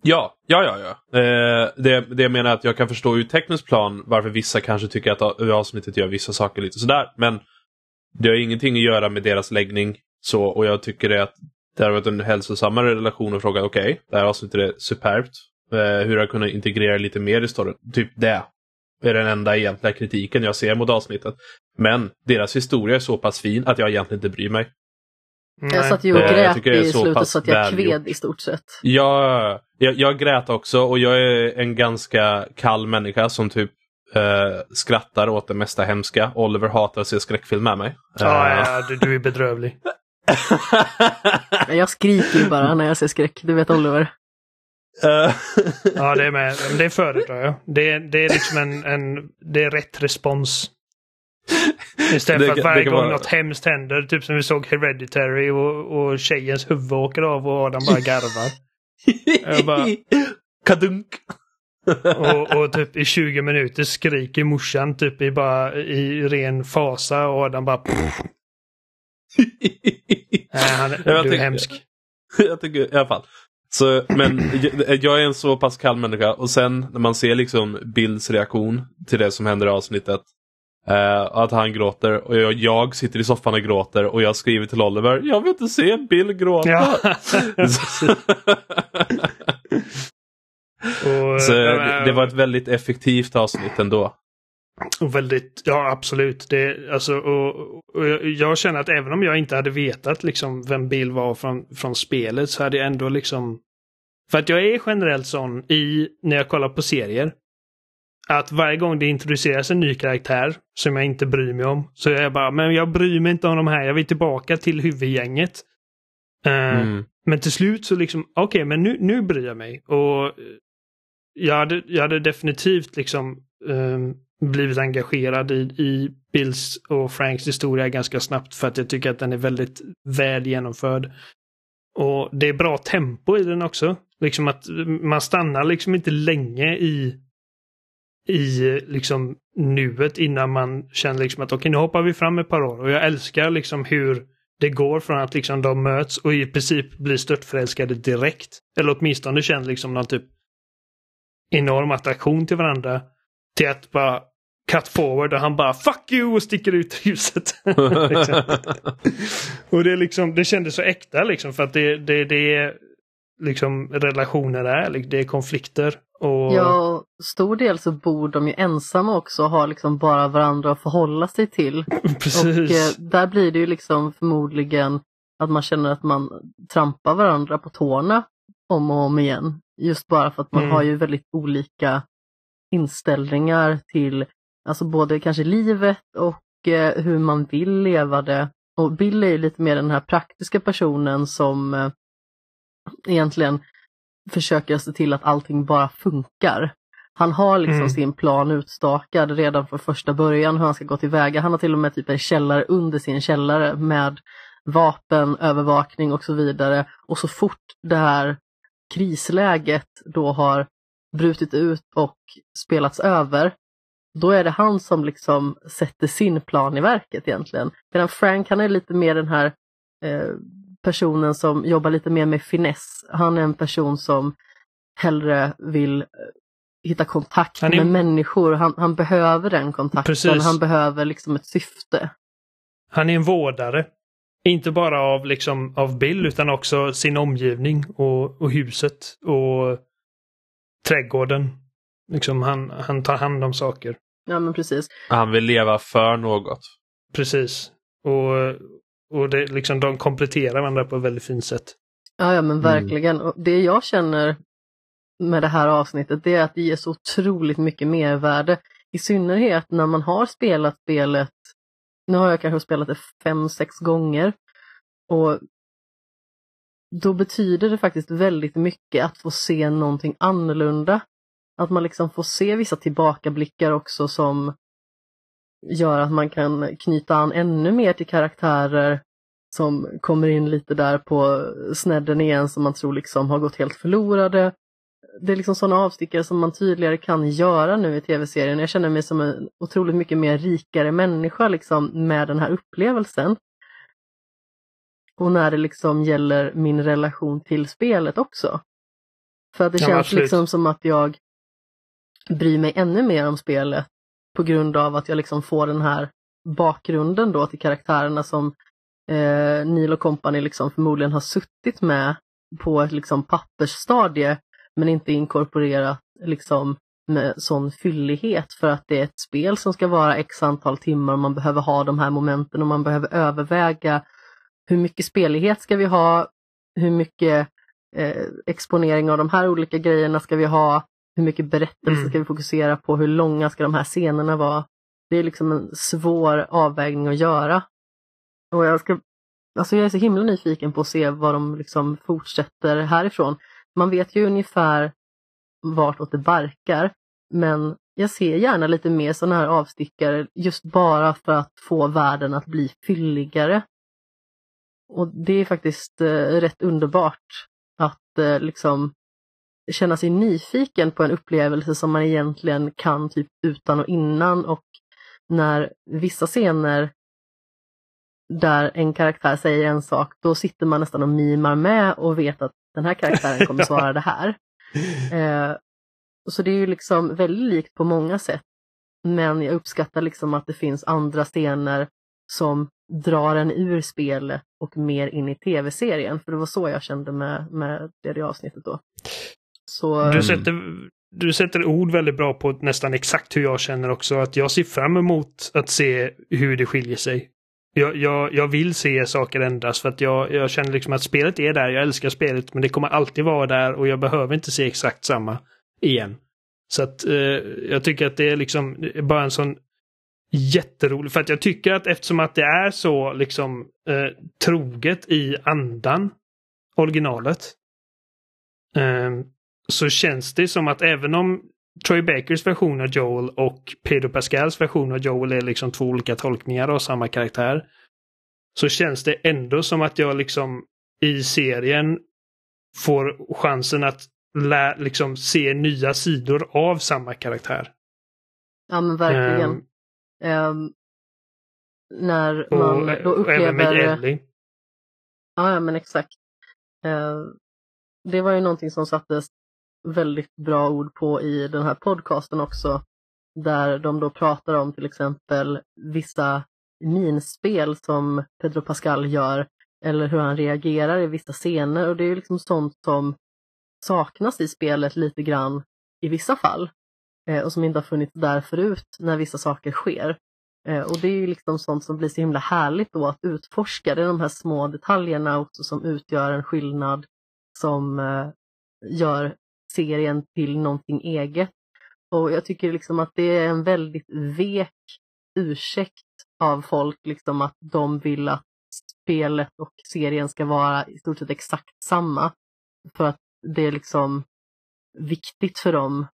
Ja, ja, ja. ja. Eh, det, det jag menar är att jag kan förstå ur tekniskt plan varför vissa kanske tycker att avsnittet gör vissa saker lite sådär. Men det har ingenting att göra med deras läggning. Så, och jag tycker det att det har varit en hälsosammare relation och fråga okej, det här avsnittet är superbt. Eh, hur har jag kunnat integrera lite mer i storyn? Typ det är den enda egentliga kritiken jag ser mot avsnittet. Men deras historia är så pass fin att jag egentligen inte bryr mig. Nej. Jag satt ju och Eh, jag grät i så slutet så att jag välgjort. kved i stort sett. Jag, jag, jag grät också och jag är en ganska kall människa som typ eh, skrattar åt det mesta hemska. Oliver hatar att se skräckfilm med mig. Ja, Eh, ja, du, du är bedrövlig. <laughs> Jag skriker ju bara när jag ser skräck, du vet Oliver. Eh, <laughs> Ja, det är med. Det föredrar jag. Det är, det är liksom en, en... Det är rätt respons. Istället för att varje gång vara- något hemskt händer, typ som vi såg Hereditary och, och tjejens huvud åker av och Adam bara garvar. Jag bara- <laughs> Kadunk! Och, och typ i 20 minuter skriker morsan typ i bara i ren fasa och Adam bara... <laughs> Nej, han, Jag du är hemsk. jag tycker i alla fall. Så, men jag- är en så pass kall människa och sen när man ser liksom Bills reaktion till det som händer i avsnittet. eh, att han gråter och jag, jag sitter i soffan och gråter och jag skriver till Oliver, jag vill inte se Bill gråta. Ja. <laughs> Och, så äh, det var ett väldigt effektivt avsnitt ändå. Och väldigt, ja absolut. Det, alltså, och, och jag, jag känner att även om jag inte hade vetat liksom vem Bill var från, från spelet så hade jag ändå liksom... För att jag är generellt sån i, när jag kollar på serier. Att varje gång det introduceras en ny karaktär som jag inte bryr mig om så är jag bara, men jag bryr mig inte om de här, jag vill tillbaka till huvudgänget. Eh, Mm. men till slut så liksom, okej, men nu, nu bryr jag mig. Och eh, jag hade, jag hade definitivt liksom ehm, blivit engagerad i, i Bills och Franks historia ganska snabbt för att jag tycker att den är väldigt väl genomförd. Och det är bra tempo i den också. Liksom att man stannar liksom inte länge i i liksom nuet innan man känner liksom att okej nu hoppar vi fram ett par år och jag älskar liksom hur det går från att liksom de möts och i princip blir störtförälskade direkt. Eller åtminstone känner liksom någon typ enorm attraktion till varandra. Till att bara cut forward och han bara fuck you och sticker ut huset. <laughs> Liksom. <laughs> och det är liksom, det kändes så äkta liksom för att det, det, det är liksom relationer är, det är konflikter. Och, Ja, stor del så bor de ju ensamma också och har liksom bara varandra att förhålla sig till. <laughs> Och precis. eh, där blir det ju liksom förmodligen att man känner att man trampar varandra på tårna om och om igen. Just bara för att man Mm. har ju väldigt olika inställningar till alltså både kanske livet och eh, hur man vill leva det. Och Bill är ju lite mer den här praktiska personen som eh, egentligen försöker se till att allting bara funkar. Han har liksom Mm. sin plan utstakad redan från första början hur han ska gå tillväga. Han har till och med typ en källare under sin källare med vapen, övervakning och så vidare. Och så fort det här krisläget då har brutit ut och spelats över, då är det han som liksom sätter sin plan i verket egentligen. Medan Frank han är lite mer den här eh, personen som jobbar lite mer med finess. Han är en person som hellre vill eh, hitta kontakt Han är- med människor. Han, han behöver den kontakten, Precis. han behöver liksom ett syfte. Han är en vårdare. Inte bara av, liksom, av Bill utan också sin omgivning och, och huset och trädgården. Liksom han, han tar hand om saker. Ja men precis. Han vill leva för något. Precis. Och, och det, liksom, de kompletterar varandra på ett väldigt fint sätt. Ja, ja men verkligen. Och det jag känner med det här avsnittet det är att det ger så otroligt mycket mervärde. I synnerhet när man har spelat spelet, nu har jag kanske spelat det fem, sex gånger. Och då betyder det faktiskt väldigt mycket att få se någonting annorlunda. Att man liksom får se vissa tillbakablickar också som gör att man kan knyta an ännu mer till karaktärer som kommer in lite där på snedden igen som man tror liksom har gått helt förlorade. Det är liksom sådana avstickare som man tydligare kan göra nu i tv-serien. Jag känner mig som en otroligt mycket mer rikare människa liksom med den här upplevelsen. Och när det liksom gäller min relation till spelet också. För att det Ja, känns absolut. liksom som att jag bryr mig ännu mer om spelet på grund av att jag liksom får den här bakgrunden då till karaktärerna som eh, Neil och company liksom förmodligen har suttit med på ett liksom pappersstadie men inte inkorporerat liksom med sån fyllighet för att det är ett spel som ska vara x antal timmar och man behöver ha de här momenten och man behöver överväga hur mycket spelighet ska vi ha, hur mycket eh, exponering av de här olika grejerna ska vi ha, hur mycket berättelse Mm. ska vi fokusera på, hur långa ska de här scenerna vara. Det är liksom en svår avvägning att göra. Och jag, ska, alltså jag är så himla nyfiken på att se vad de liksom fortsätter härifrån. Man vet ju ungefär vartåt det barkar, men jag ser gärna lite mer sådana här avstickare just bara för att få världen att bli fylligare. Och det är faktiskt eh, rätt underbart att eh, liksom känna sig nyfiken på en upplevelse som man egentligen kan typ utan och innan och när vissa scener där en karaktär säger en sak, då sitter man nästan och mimar med och vet att den här karaktären kommer <laughs> svara det här. Eh, så det är ju liksom väldigt likt på många sätt. Men jag uppskattar liksom att det finns andra scener som drar en ur spelet och mer in i tv-serien. För det var så jag kände med, med det, det avsnittet då. Så, Du sätter, du sätter ord väldigt bra på nästan exakt hur jag känner också. Att jag ser fram emot att se hur det skiljer sig. Jag, jag, jag vill se saker ändras för att jag, jag känner liksom att spelet är där. Jag älskar spelet men det kommer alltid vara där och jag behöver inte se exakt samma igen. Så att eh, jag tycker att det är liksom bara en sån jätterolig, för att jag tycker att eftersom att det är så liksom eh, troget i andan, originalet, eh, så känns det som att även om Troy Bakers version av Joel och Pedro Pascals version av Joel är liksom två olika tolkningar av samma karaktär. Så känns det ändå som att jag liksom i serien får chansen att lä, liksom se nya sidor av samma karaktär. ja men verkligen. Ehm, Ehm, när och, man då och även med upplever... Ellie. Ja, ja men exakt. Eh, det var ju någonting som sattes väldigt bra ord på i den här podcasten också. Där de då pratar om till exempel vissa minspel som Pedro Pascal gör eller hur han reagerar i vissa scener och det är ju liksom sånt som saknas i spelet lite grann i vissa fall eh, och som inte har funnits där förut när vissa saker sker. Eh, och det är ju liksom sånt som blir så himla härligt då att utforska. Det är de här små detaljerna också som utgör en skillnad som eh, gör serien till någonting eget. Och jag tycker liksom att det är en väldigt vek ursäkt av folk liksom att de vill att spelet och serien ska vara i stort sett exakt samma. För att det är liksom viktigt för dem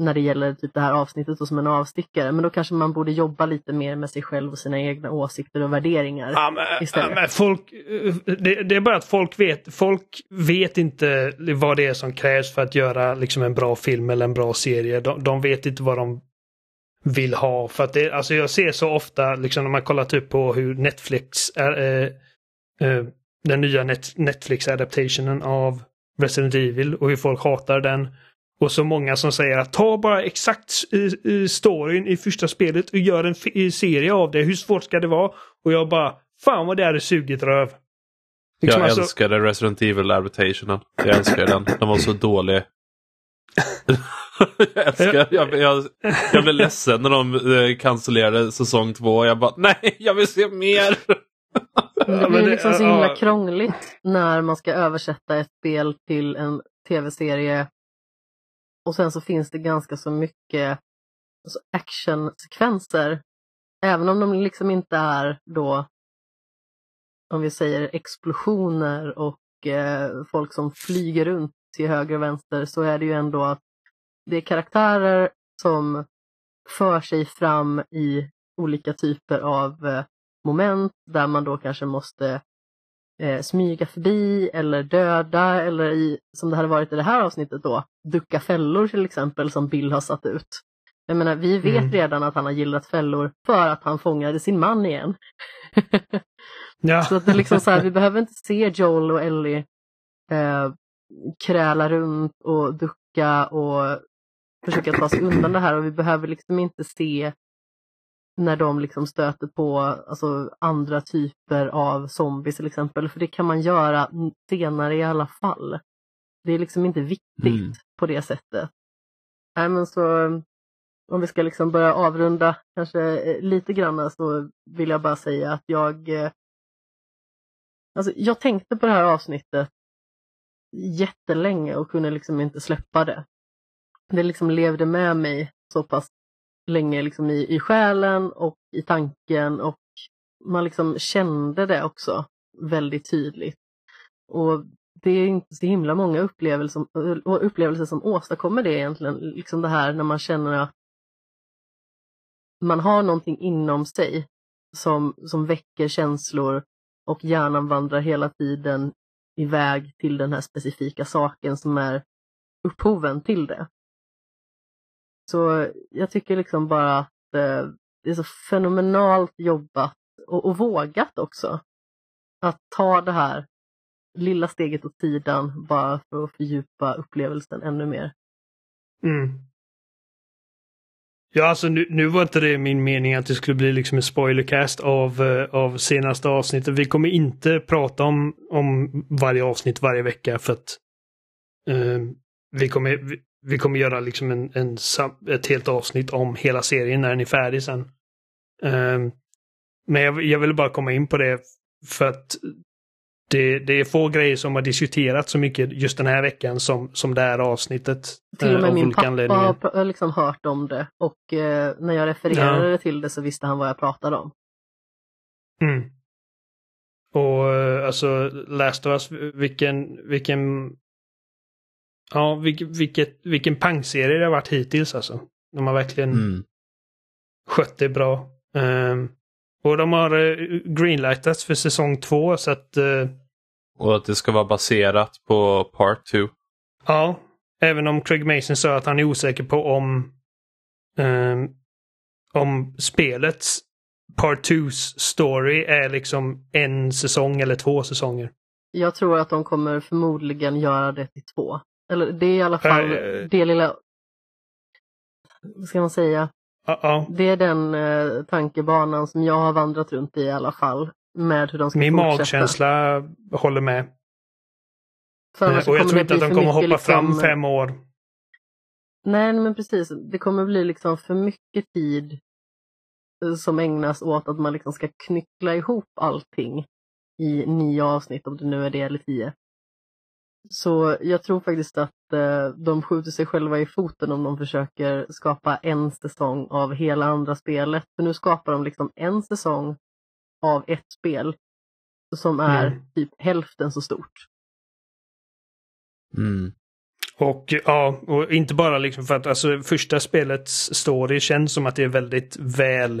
när det gäller typ det här avsnittet och som en avstickare. Men då kanske man borde jobba lite mer med sig själv och sina egna åsikter och värderingar. Ja, men, istället. Ja, men folk, det, det, är bara att folk vet, folk vet inte vad det är som krävs för att göra liksom en bra film eller en bra serie. De, de vet inte vad de vill ha. För att det, alltså jag ser så ofta, liksom när man kollar typ på hur Netflix är, äh, äh, den nya Net, Netflix-adaptationen av Resident Evil och hur folk hatar den. Och så många som säger att ta bara exakt storyn i första spelet och gör en serie av det. Hur svårt ska det vara? Och jag bara, fan vad det är sugit röv. Liksom jag alltså... älskade Resident Evil adaptationen. Jag älskar den. Den var så dålig. <laughs> jag älskar, jag, jag, jag blev ledsen när de eh, cancellerade säsong två. Jag bara, nej, jag vill se mer. Det blir liksom så himla krångligt när man ska översätta ett spel till en tv-serie och sen så finns det ganska så mycket alltså actionsekvenser. Även om de liksom inte är då, om vi säger explosioner och eh, folk som flyger runt till höger och vänster, så är det ju ändå att det är karaktärer som för sig fram i olika typer av eh, moment där man då kanske måste eh, smyga förbi eller döda eller i, som det hade varit i det här avsnittet då, ducka fällor till exempel som Bill har satt ut. Jag menar, vi vet mm. redan att han har gillat fällor för att han fångade sin man igen. <laughs> ja. Så att det är liksom så här, vi behöver inte se Joel och Ellie eh, kräla runt och ducka och försöka ta sig undan det här och vi behöver liksom inte se när de liksom stöter på alltså, andra typer av zombies till exempel. För det kan man göra senare i alla fall. Det är liksom inte viktigt mm. på det sättet. Nej, men så, om vi ska liksom börja avrunda kanske eh, lite grann så vill jag bara säga att jag eh, Alltså, jag tänkte på det här avsnittet jättelänge och kunde liksom inte släppa det. Det liksom levde med mig så pass länge liksom i, i själen och i tanken och man liksom kände det också väldigt tydligt. Och det är inte så himla många upplevelser, upplevelser som åstadkommer det egentligen. Liksom det här när man känner att man har någonting inom sig som, som väcker känslor och hjärnan vandrar hela tiden iväg till den här specifika saken som är upphoven till det. Så jag tycker liksom bara att eh, det är så fenomenalt jobbat och, och vågat också. Att ta det här lilla steget åt sidan bara för att fördjupa upplevelsen ännu mer. Mm. Ja, alltså nu, nu, var inte det min mening att det skulle bli liksom en spoilercast av, uh, av senaste avsnittet. Vi kommer inte prata om, om varje avsnitt varje vecka för att uh, vi kommer, vi, kommer göra liksom en, en, ett helt avsnitt om hela serien när den är färdig sen. Um, men jag, jag vill bara komma in på det för att det, det, är få grejer som har diskuterats så mycket just den här veckan som, som det här avsnittet. Till och med min pappa har liksom hört om det och eh, när jag refererade ja. till det så visste han vad jag pratade om. Mm. Och eh, alltså Last of Us, vilken, vilken Ja, vilket, vilken pangserie det har varit hittills alltså. De har verkligen mm. skött det bra. Um, och de har uh, greenlightats för säsong två så att... Uh, och att det ska vara baserat på Part 2. Ja, även om Craig Mason sa att han är osäker på om um, om spelets Part 2s story är liksom en säsong eller två säsonger. Jag tror att de kommer förmodligen göra det till två. Eller det är i alla fall äh, det lilla, vad ska man säga? Uh -oh. Det är den eh, tankebanan som jag har vandrat runt i i alla fall. Med hur de ska Min fortsätta. magkänsla håller med. Eh, och jag tror inte att de kommer hoppa liksom... fram fem år. Nej men precis, det kommer bli liksom för mycket tid eh, som ägnas åt att man liksom ska knyckla ihop allting i nio avsnitt, om det nu är det eller tio. Så jag tror faktiskt att eh, de skjuter sig själva i foten om de försöker skapa en säsong av hela andra spelet. För nu skapar de liksom en säsong av ett spel som är Mm. typ hälften så stort. Mm. Och ja, och inte bara liksom för att alltså första spelets story känns som att det är väldigt väl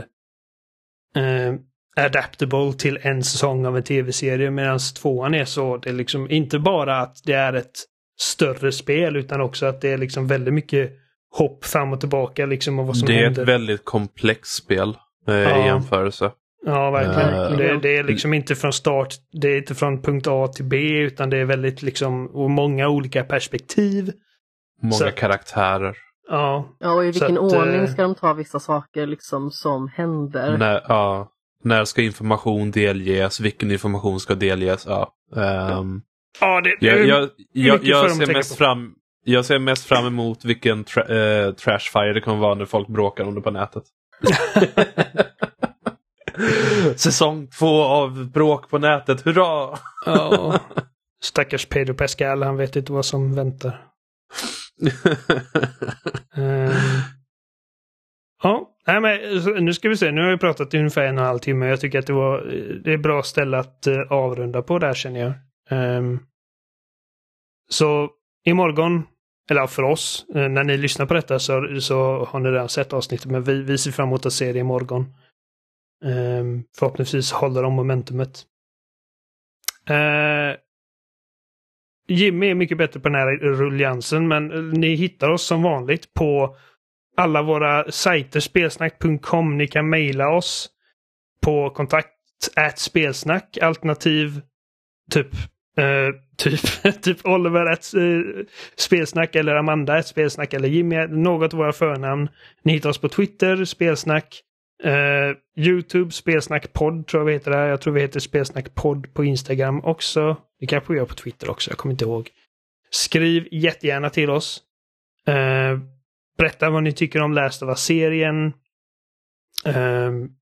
eh, adaptable till en säsong av en tv-serie medan tvåan är så det är liksom inte bara att det är ett större spel utan också att det är liksom väldigt mycket hopp fram och tillbaka liksom av vad som Det är händer. ett väldigt komplext spel eh, Ja. i jämförelse. Ja, verkligen. Eh, det, det är liksom inte från start, det är inte från punkt A till B utan det är väldigt liksom, och många olika perspektiv. Många Så- karaktärer. Ja, Ja, och i vilken att, ordning eh, ska de ta vissa saker liksom som händer? När, ja, när ska information delges? Vilken information ska delges? Ja. ehm, ja det, jag, jag, jag, jag, att ser mest på. fram, jag ser mest fram emot vilken tra eh, trashfire det kommer vara när folk bråkar om det på nätet. <laughs> Säsong två av bråk på nätet, hurra! ja. <laughs> Stackars Pedro Pascal, han vet inte vad som väntar. <laughs> Ehm, ja, nej men nu ska vi se. Nu har vi pratat i ungefär en och en halv timme. Jag tycker att det var det är ett bra ställe att eh, avrunda på där känner jag. Um, så imorgon, eller för oss, eh, när ni lyssnar på detta så, så har ni redan sett avsnittet. Men vi, vi ser fram emot att se det imorgon. Um, förhoppningsvis håller de momentumet. Uh, Jimmy är mycket bättre på den här rulliansen men ni hittar oss som vanligt på alla våra sajter, spelsnack.com. Ni kan mejla oss på kontakt at spelsnack alternativ typ Uh, typ, <laughs> typ Oliver ett uh, eh, spelsnack eller Amanda ett spelsnack eller Jimmy, något av våra förnamn. Ni hittar oss på Twitter, spelsnack. Uh, Youtube, spelsnackpodd tror jag vi heter där. Jag tror vi heter spelsnackpodd på Instagram också. Det kanske vi gör på Twitter också, jag kommer inte ihåg. Skriv jättegärna till oss. Uh, berätta vad ni tycker om Last of Us-serien. Um,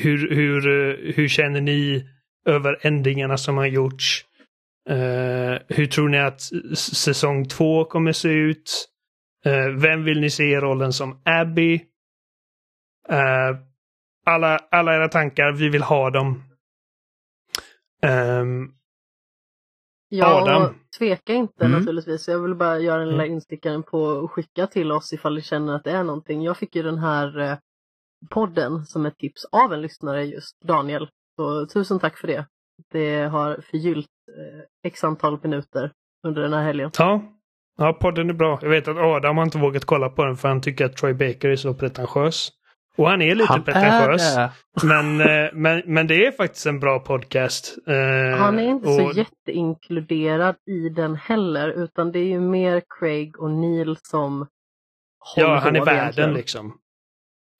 hur, hur, hur känner ni över ändringarna som har gjorts? Uh, hur tror ni att säsong två kommer se ut? Uh, vem vill ni se i rollen som Abby? Uh, alla, alla era tankar, vi vill ha dem. Um, Ja, Adam. och tveka inte Mm. naturligtvis. Jag vill bara göra den lilla Mm. instickaren på att skicka till oss ifall ni känner att det är någonting. Jag fick ju den här eh, podden som ett tips av en lyssnare just, Daniel. Så tusen tack för det. Det har förgyllt eh, x antal minuter under den här helgen. ja. ja, podden är bra. Jag vet att Adam har inte vågat kolla på den för han tycker att Troy Baker är så pretentiös. Och han är lite Han pretentiös. är det. <laughs> Men, eh, men, men det är faktiskt en bra podcast. Eh, Han är inte och- så jätteinkluderad i den heller, utan det är ju mer Craig och Neil som Ja, han är värden egentligen. liksom.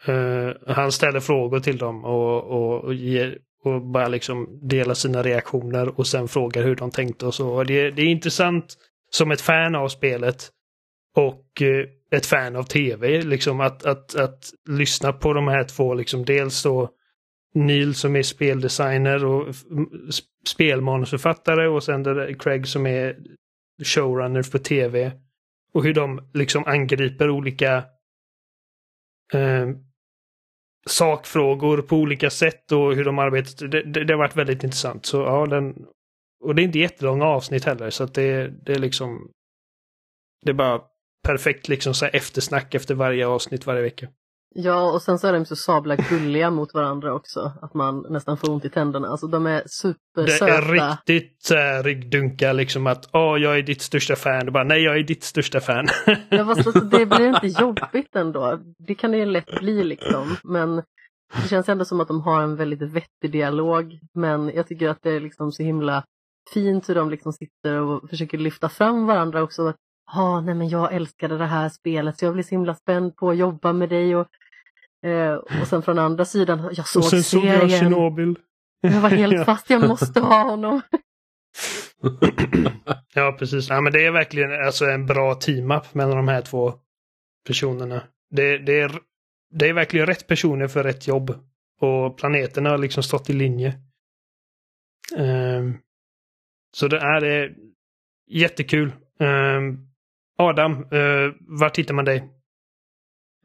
Eh, han ställer frågor till dem och, och, och, ger, och bara liksom delar sina reaktioner och sen frågar hur de tänkte och så. Och det, det är intressant som ett fan av spelet och ett fan av tv, liksom att, att, att lyssna på de här två, liksom dels då Neil som är speldesigner och spelmanusförfattare och sen det där Craig som är showrunner för tv. Och hur de liksom angriper olika eh, sakfrågor på olika sätt och hur de arbetar. Det, det, det har varit väldigt intressant. Så ja, den, och det är inte jättelånga avsnitt heller så att det, det är liksom det är bara perfekt liksom så här eftersnack efter varje avsnitt varje vecka. Ja, och sen så är de så sabla gulliga mot varandra också, att man nästan får ont i tänderna. Alltså de är Det supersöta. är riktigt så här ryggdunka liksom att åh, jag är ditt största fan. Det bara, nej, jag är ditt största fan. Ja, fast alltså, det blir inte <laughs> jobbigt ändå. Det kan det ju lätt bli liksom. Men det känns ändå som att de har en väldigt vettig dialog. Men jag tycker att det är liksom så himla fint hur de liksom sitter och försöker lyfta fram varandra också. Ja, nej men jag älskade det här spelet så jag blir så himla spänd på att jobba med dig. Och, eh, och sen från andra sidan, jag såg och sen såg jag serien. Tjernobyl. Jag var helt <laughs> fast, jag måste ha honom. Ja, precis. Ja, men det är verkligen alltså en bra team-up mellan de här två personerna. Det, det, är, det är verkligen rätt personer för rätt jobb. Och planeterna har liksom stått i linje. Um, så det är eh, jättekul. Um, Adam, uh, var hittar man dig?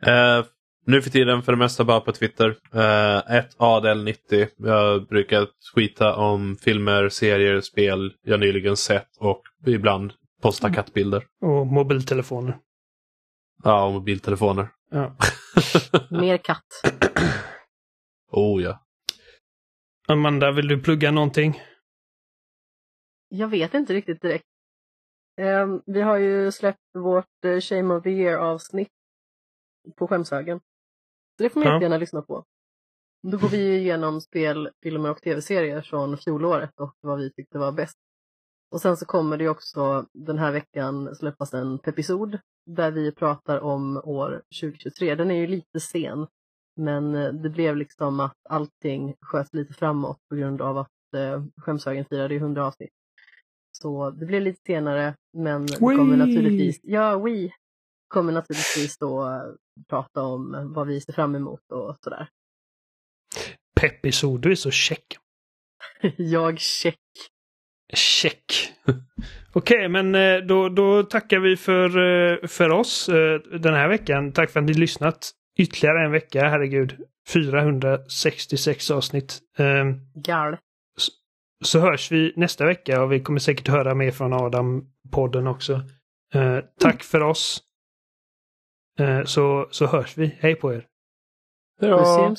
Uh, nu för tiden för det mesta bara på Twitter. Uh, ett Adel90. Jag brukar skita om filmer, serier, spel jag nyligen sett och ibland posta mm. kattbilder. Och mobiltelefoner. Ja, och mobiltelefoner. Ja. <laughs> Mer katt. oh ja. Amanda, vill du plugga någonting? Jag vet inte riktigt direkt. Um, vi har ju släppt vårt uh, Shame of the Year avsnitt på skämshögen. Så det får man ja. gärna lyssna på. Då går vi igenom spel, filmer och tv-serier från fjolåret och vad vi tyckte var bäst. Och sen så kommer det också den här veckan släppas en episod där vi pratar om år 2023. Den är ju lite sen, men eh, det blev liksom att allting sköts lite framåt på grund av att eh, Skämshögen firade 100 avsnitt. Så det blev lite senare, men det kommer naturligtvis, ja, we kommer naturligtvis då eh, prata om vad vi ser fram emot och sådär. Peppisod, du är så check. <laughs> jag check. Check. <laughs> Okej, okay, men eh, då, då tackar vi för, eh, för oss den här veckan. Tack för att ni lyssnat. Ytterligare en vecka, herregud. 466 avsnitt. Gal. Så, hörs vi nästa vecka och vi kommer säkert höra mer från Adam-podden också. Tack för oss. Så, så hörs vi. Hej på er. Hej då.